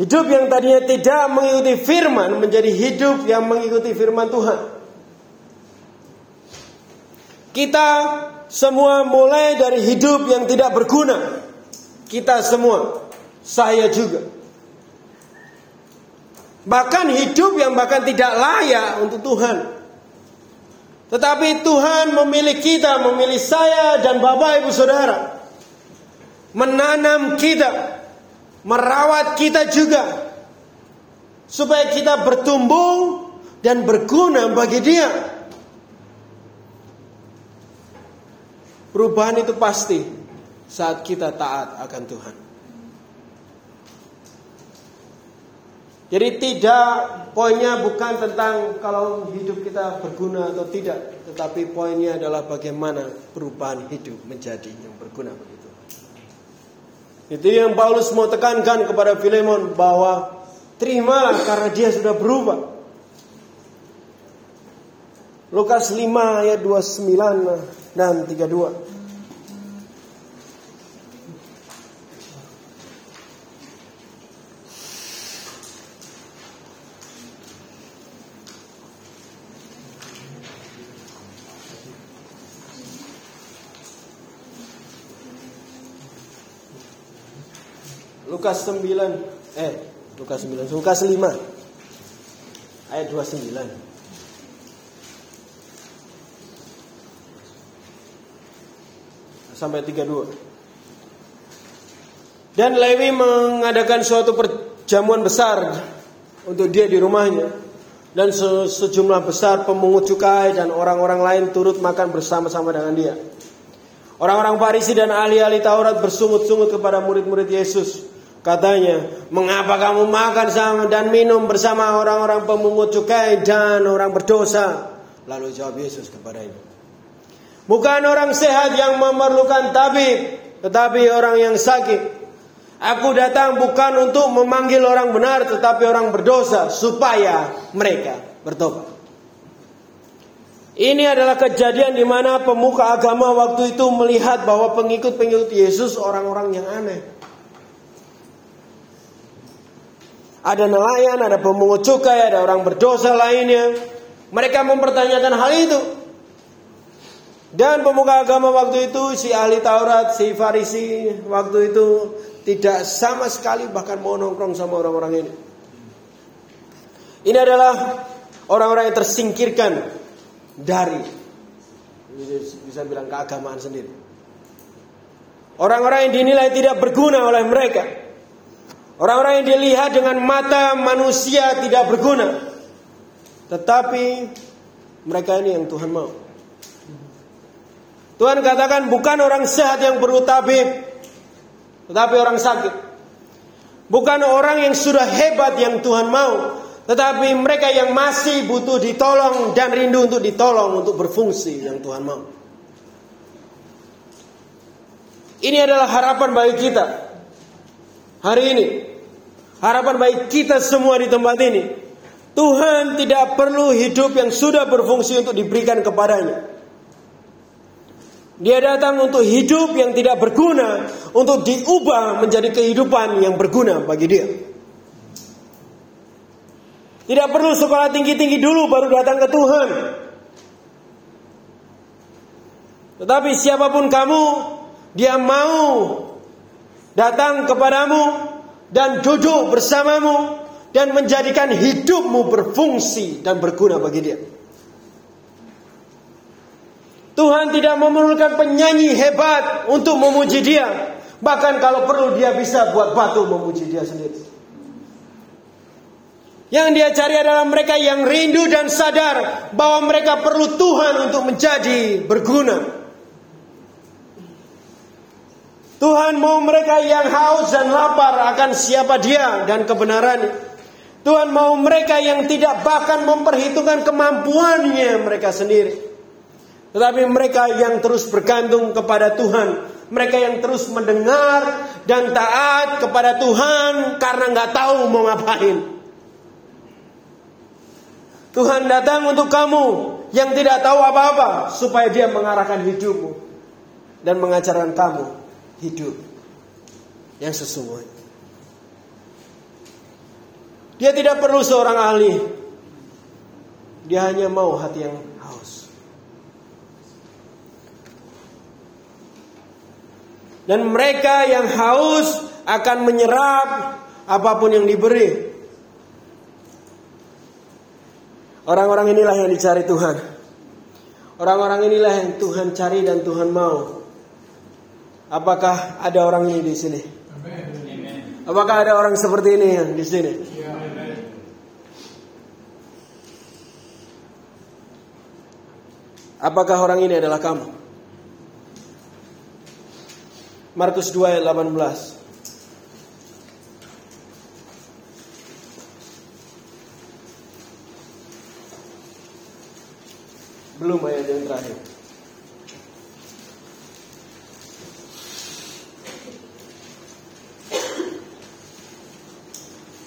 Hidup yang tadinya tidak mengikuti firman menjadi hidup yang mengikuti firman Tuhan. Kita semua mulai dari hidup yang tidak berguna. Kita semua, saya juga. Bahkan hidup yang bahkan tidak layak untuk Tuhan. Tetapi Tuhan memilih kita, memilih saya dan Bapak Ibu Saudara. Menanam kita, merawat kita juga. Supaya kita bertumbuh dan berguna bagi dia. Perubahan itu pasti saat kita taat akan Tuhan. Jadi tidak poinnya bukan tentang kalau hidup kita berguna atau tidak, tetapi poinnya adalah bagaimana perubahan hidup menjadi yang berguna begitu. Itu yang Paulus mau tekankan kepada Filemon bahwa terimalah karena dia sudah berubah. Lukas 5 ayat 29 dan 32. Lukas 9 eh Lukas 9 Lukas 5 ayat 29 sampai 32 dan Lewi mengadakan suatu perjamuan besar untuk dia di rumahnya. Dan se sejumlah besar pemungut cukai dan orang-orang lain turut makan bersama-sama dengan dia. Orang-orang Farisi dan ahli-ahli Taurat bersungut-sungut kepada murid-murid Yesus Katanya, mengapa kamu makan sama dan minum bersama orang-orang pemungut cukai dan orang berdosa? Lalu jawab Yesus kepada itu. Bukan orang sehat yang memerlukan tabib, tetapi orang yang sakit. Aku datang bukan untuk memanggil orang benar, tetapi orang berdosa, supaya mereka bertobat. Ini adalah kejadian di mana pemuka agama waktu itu melihat bahwa pengikut-pengikut Yesus orang-orang yang aneh. Ada nelayan, ada pemungut cukai, ada orang berdosa lainnya. Mereka mempertanyakan hal itu. Dan pemuka agama waktu itu, si ahli Taurat, si Farisi waktu itu tidak sama sekali bahkan mau nongkrong sama orang-orang ini. Ini adalah orang-orang yang tersingkirkan dari bisa bilang keagamaan sendiri. Orang-orang yang dinilai tidak berguna oleh mereka. Orang-orang yang dilihat dengan mata manusia tidak berguna. Tetapi mereka ini yang Tuhan mau. Tuhan katakan bukan orang sehat yang perlu tabib, tetapi orang sakit. Bukan orang yang sudah hebat yang Tuhan mau, tetapi mereka yang masih butuh ditolong dan rindu untuk ditolong untuk berfungsi yang Tuhan mau. Ini adalah harapan bagi kita hari ini. Harapan bagi kita semua di tempat ini. Tuhan tidak perlu hidup yang sudah berfungsi untuk diberikan kepadanya. Dia datang untuk hidup yang tidak berguna, untuk diubah menjadi kehidupan yang berguna bagi dia. Tidak perlu sekolah tinggi-tinggi dulu baru datang ke Tuhan. Tetapi siapa pun kamu, dia mau datang kepadamu dan duduk bersamamu dan menjadikan hidupmu berfungsi dan berguna bagi dia. Tuhan tidak memerlukan penyanyi hebat untuk memuji dia. Bahkan kalau perlu dia bisa buat batu memuji dia sendiri. Yang dia cari adalah mereka yang rindu dan sadar bahwa mereka perlu Tuhan untuk menjadi berguna. Tuhan mau mereka yang haus dan lapar akan siapa dia dan kebenaran. Tuhan mau mereka yang tidak bahkan memperhitungkan kemampuannya mereka sendiri. Tetapi mereka yang terus bergantung kepada Tuhan, mereka yang terus mendengar dan taat kepada Tuhan karena nggak tahu mau ngapain. Tuhan datang untuk kamu yang tidak tahu apa-apa supaya Dia mengarahkan hidupmu dan mengajarkan kamu hidup yang sesungguhnya. Dia tidak perlu seorang ahli. Dia hanya mau hati yang Dan mereka yang haus akan menyerap apa pun yang diberi. Orang-orang inilah yang dicari Tuhan. Orang-orang inilah yang Tuhan cari dan Tuhan mau. Apakah ada orang ini di sini? Apakah ada orang seperti ini di sini? Apakah orang ini adalah kamu? Markus 2 ayat 18. Belum ayat yang terakhir.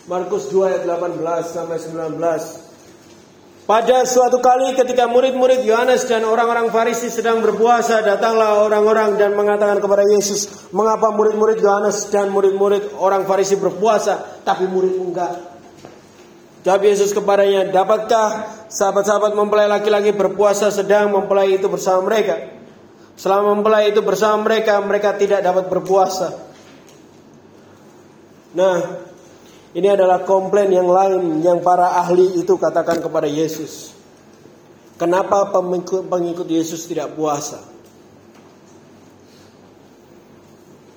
Markus 2 ayat 18 sampai 19. Pada suatu kali ketika murid-murid Yohanes dan orang-orang Farisi sedang berpuasa, datanglah orang-orang dan mengatakan kepada Yesus, "Mengapa murid-murid Yohanes dan murid-murid orang Farisi berpuasa, tapi muridmu enggak?" Jawab Yesus kepadanya, "Dapatkah sahabat-sahabat mempelai laki-laki berpuasa sedang mempelai itu bersama mereka? Selama mempelai itu bersama mereka, mereka tidak dapat berpuasa." Nah, ini adalah komplain yang lain yang para ahli itu katakan kepada Yesus. Kenapa pengikut, Yesus tidak puasa?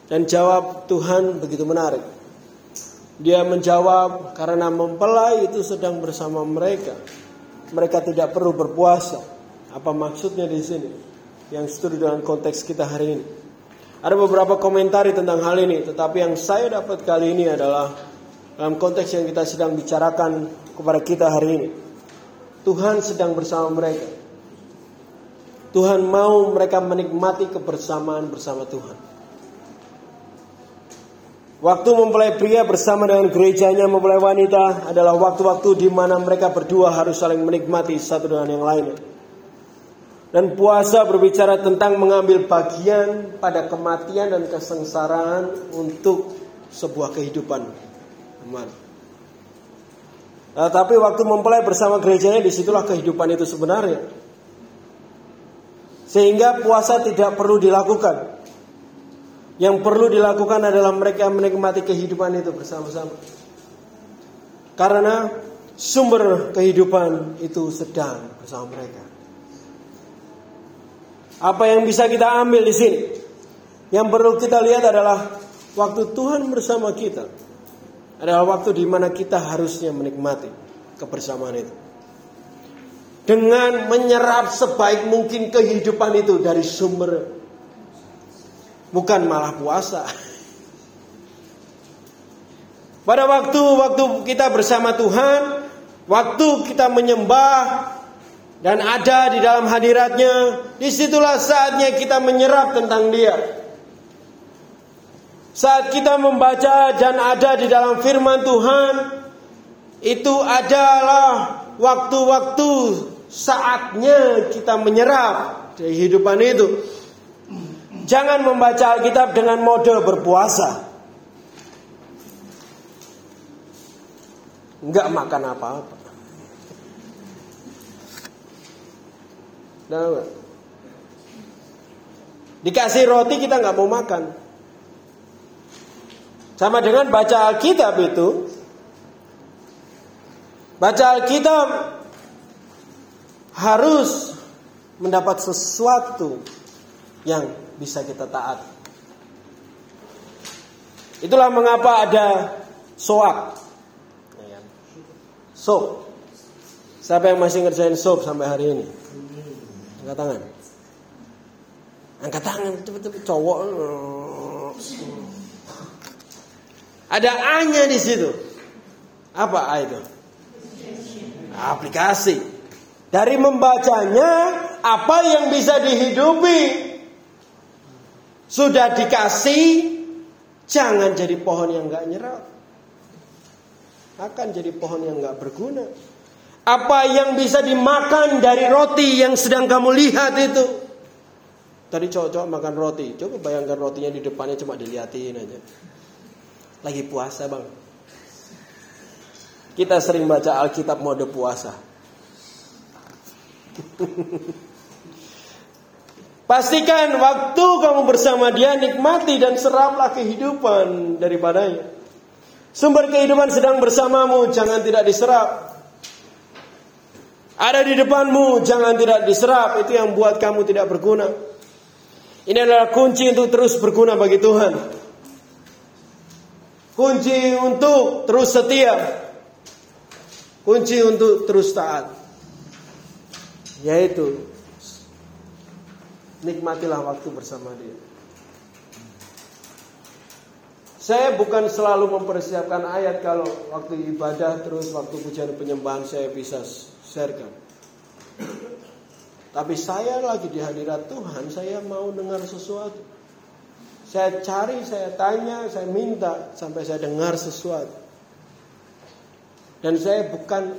Dan jawab Tuhan begitu menarik. Dia menjawab karena mempelai itu sedang bersama mereka. Mereka tidak perlu berpuasa. Apa maksudnya di sini? Yang setuju dengan konteks kita hari ini. Ada beberapa komentar tentang hal ini, tetapi yang saya dapat kali ini adalah dalam konteks yang kita sedang bicarakan kepada kita hari ini. Tuhan sedang bersama mereka. Tuhan mau mereka menikmati kebersamaan bersama Tuhan. Waktu mempelai pria bersama dengan gerejanya mempelai wanita adalah waktu-waktu di mana mereka berdua harus saling menikmati satu dengan yang lainnya. Dan puasa berbicara tentang mengambil bagian pada kematian dan kesengsaraan untuk sebuah kehidupan Aman. Nah, tapi waktu mempelai bersama gerejanya di situlah kehidupan itu sebenarnya. Sehingga puasa tidak perlu dilakukan. Yang perlu dilakukan adalah mereka menikmati kehidupan itu bersama-sama. Karena sumber kehidupan itu sedang bersama mereka. Apa yang bisa kita ambil di sini? Yang perlu kita lihat adalah waktu Tuhan bersama kita adalah waktu di mana kita harusnya menikmati kebersamaan itu. dengan menyerap sebaik mungkin kehidupan itu dari sumber bukan malah puasa. Pada waktu-waktu kita bersama Tuhan, waktu kita menyembah dan ada di dalam hadiratnya, di situlah saatnya kita menyerap tentang dia. Saat kita membaca dan ada di dalam firman Tuhan, itu adalah waktu-waktu saatnya kita menyerap kehidupan itu. Jangan membaca Alkitab dengan mode berpuasa. Enggak makan apa-apa. Dikasih roti kita nggak mau makan. Sama dengan baca Alkitab itu. Baca Alkitab harus mendapat sesuatu yang bisa kita taat. Itulah mengapa ada soak. Sop. Siapa yang masih ngerjain sop sampai hari ini? Angkat tangan. Angkat tangan, cepet-cepet cowok. Ada A-nya di situ. Apa A itu? Aplikasi. Dari membacanya, apa yang bisa dihidupi? Sudah dikasih, jangan jadi pohon yang gak nyerap akan jadi pohon yang nggak berguna. Apa yang bisa dimakan dari roti yang sedang kamu lihat itu? Tadi cowok-cowok makan roti. Coba bayangkan rotinya di depannya cuma diliatin aja. Lagi puasa bang. Kita sering baca Alkitab mode puasa. Pastikan waktu kamu bersama dia nikmati dan seraplah kehidupan daripadanya. Sumber kehidupan sedang bersamamu, jangan tidak diserap. Ada di depanmu, jangan tidak diserap. Itu yang buat kamu tidak berguna. Ini adalah kunci untuk terus berguna bagi Tuhan. Kunci untuk terus setia. Kunci untuk terus taat. Yaitu nikmatilah waktu bersama dia. Saya bukan selalu mempersiapkan ayat kalau waktu ibadah terus waktu pujian penyembahan saya bisa sharekan. Tapi saya lagi di hadirat Tuhan, saya mau dengar sesuatu. Saya cari, saya tanya, saya minta sampai saya dengar sesuatu. Dan saya bukan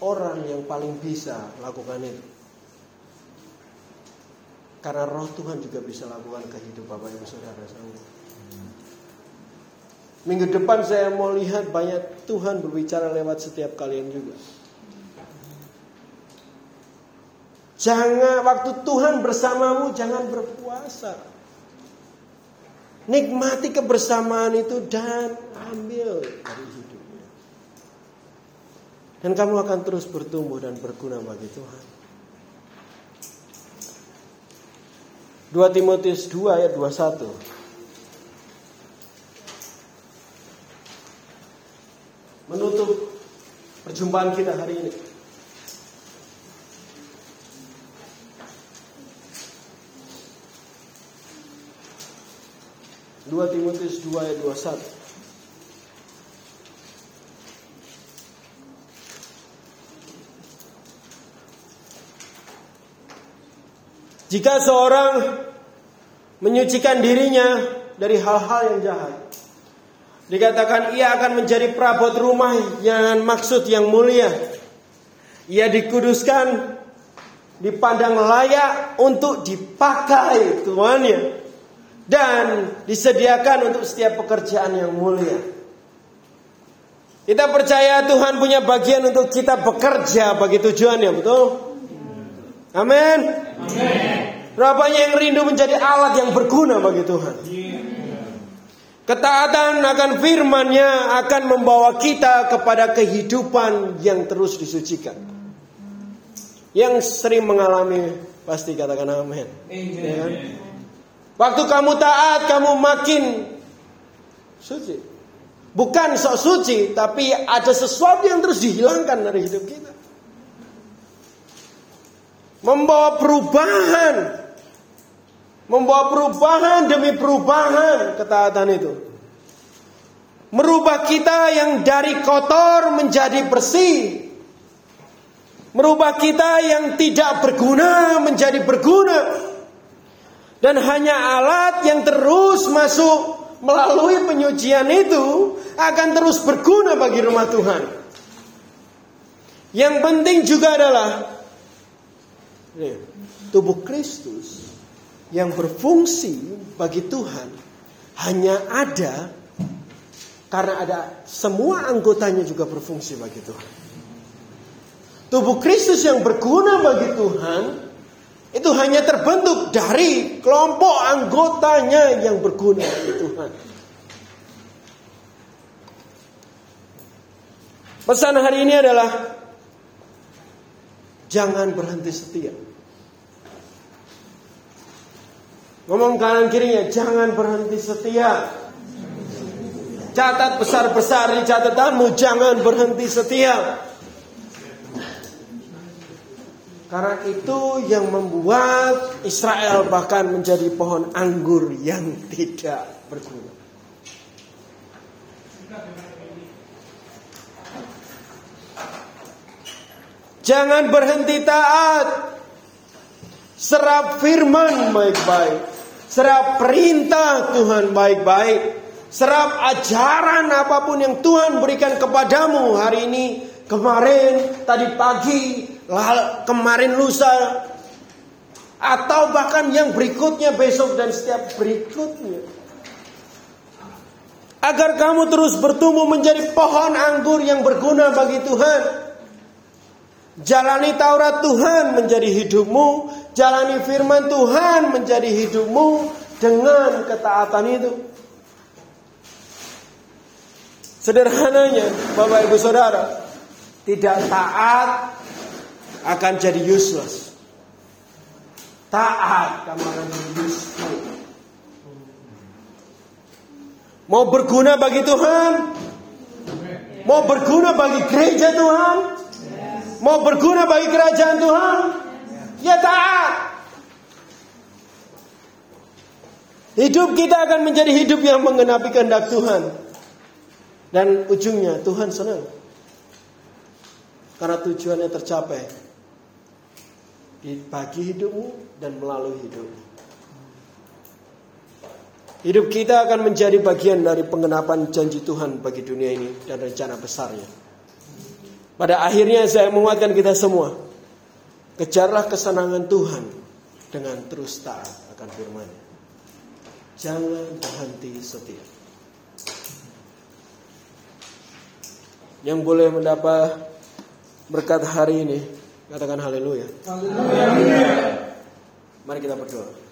orang yang paling bisa lakukan itu. Karena roh Tuhan juga bisa lakukan kehidupan Bapak Ibu Saudara semua. Minggu depan saya mau lihat banyak Tuhan berbicara lewat setiap kalian juga. Jangan waktu Tuhan bersamamu jangan berpuasa. Nikmati kebersamaan itu dan ambil dari hidupnya. Dan kamu akan terus bertumbuh dan berguna bagi Tuhan. 2 Timotius 2 ayat 21. menutup perjumpaan kita hari ini. Dua Timotius 2 ayat 21. Jika seorang menyucikan dirinya dari hal-hal yang jahat, Dikatakan ia akan menjadi perabot rumah yang maksud yang mulia. Ia dikuduskan, dipandang layak untuk dipakai tuannya dan disediakan untuk setiap pekerjaan yang mulia. Kita percaya Tuhan punya bagian untuk kita bekerja bagi tujuannya, betul? Amin. Berapanya yang rindu menjadi alat yang berguna bagi Tuhan? Ketaatan akan firman-Nya akan membawa kita kepada kehidupan yang terus disucikan. Yang sering mengalami pasti katakan amin. Ya kan? Waktu kamu taat, kamu makin suci. Bukan sok suci, tapi ada sesuatu yang terus dihilangkan dari hidup kita. Membawa perubahan. Membawa perubahan demi perubahan ketaatan itu. Merubah kita yang dari kotor menjadi bersih. Merubah kita yang tidak berguna menjadi berguna. Dan hanya alat yang terus masuk melalui penyucian itu akan terus berguna bagi rumah Tuhan. Yang penting juga adalah tubuh Kristus yang berfungsi bagi Tuhan hanya ada karena ada semua anggotanya juga berfungsi bagi Tuhan. Tubuh Kristus yang berguna bagi Tuhan itu hanya terbentuk dari kelompok anggotanya yang berguna bagi Tuhan. Pesan hari ini adalah jangan berhenti setia. Ngomong kanan kirinya, jangan berhenti setia. Catat besar-besar di catatanmu, jangan berhenti setia. Karena itu yang membuat Israel bahkan menjadi pohon anggur yang tidak berguna. Jangan berhenti taat. Serap firman baik-baik. Serap perintah Tuhan baik-baik. Serap ajaran apa pun yang Tuhan berikan kepadamu hari ini, kemarin, tadi pagi, kemarin lusa, atau bahkan yang berikutnya besok dan setiap berikutnya. Agar kamu terus bertumbuh menjadi pohon anggur yang berguna bagi Tuhan. Jalani Taurat Tuhan menjadi hidupmu, jalani firman Tuhan menjadi hidupmu dengan ketaatan itu. Sederhananya, Bapak Ibu Saudara, tidak taat akan jadi useless. Taat kamu akan jadi useful. Mau berguna bagi Tuhan? Mau berguna bagi gereja Tuhan? Mau berguna bagi kerajaan Tuhan? Ya taat. Hidup kita akan menjadi hidup yang mengenapi kehendak Tuhan. Dan ujungnya Tuhan senang. Karena tujuannya tercapai. Di pagi hidupmu dan melalui hidupmu. Hidup kita akan menjadi bagian dari pengenapan janji Tuhan bagi dunia ini dan rencana besarnya. Pada akhirnya saya menguatkan kita semua. Kejarlah kesenangan Tuhan dengan terus taat akan firman Jangan berhenti setia. yang boleh mendapat berkat hari ini katakan haleluya. Mari kita berdoa.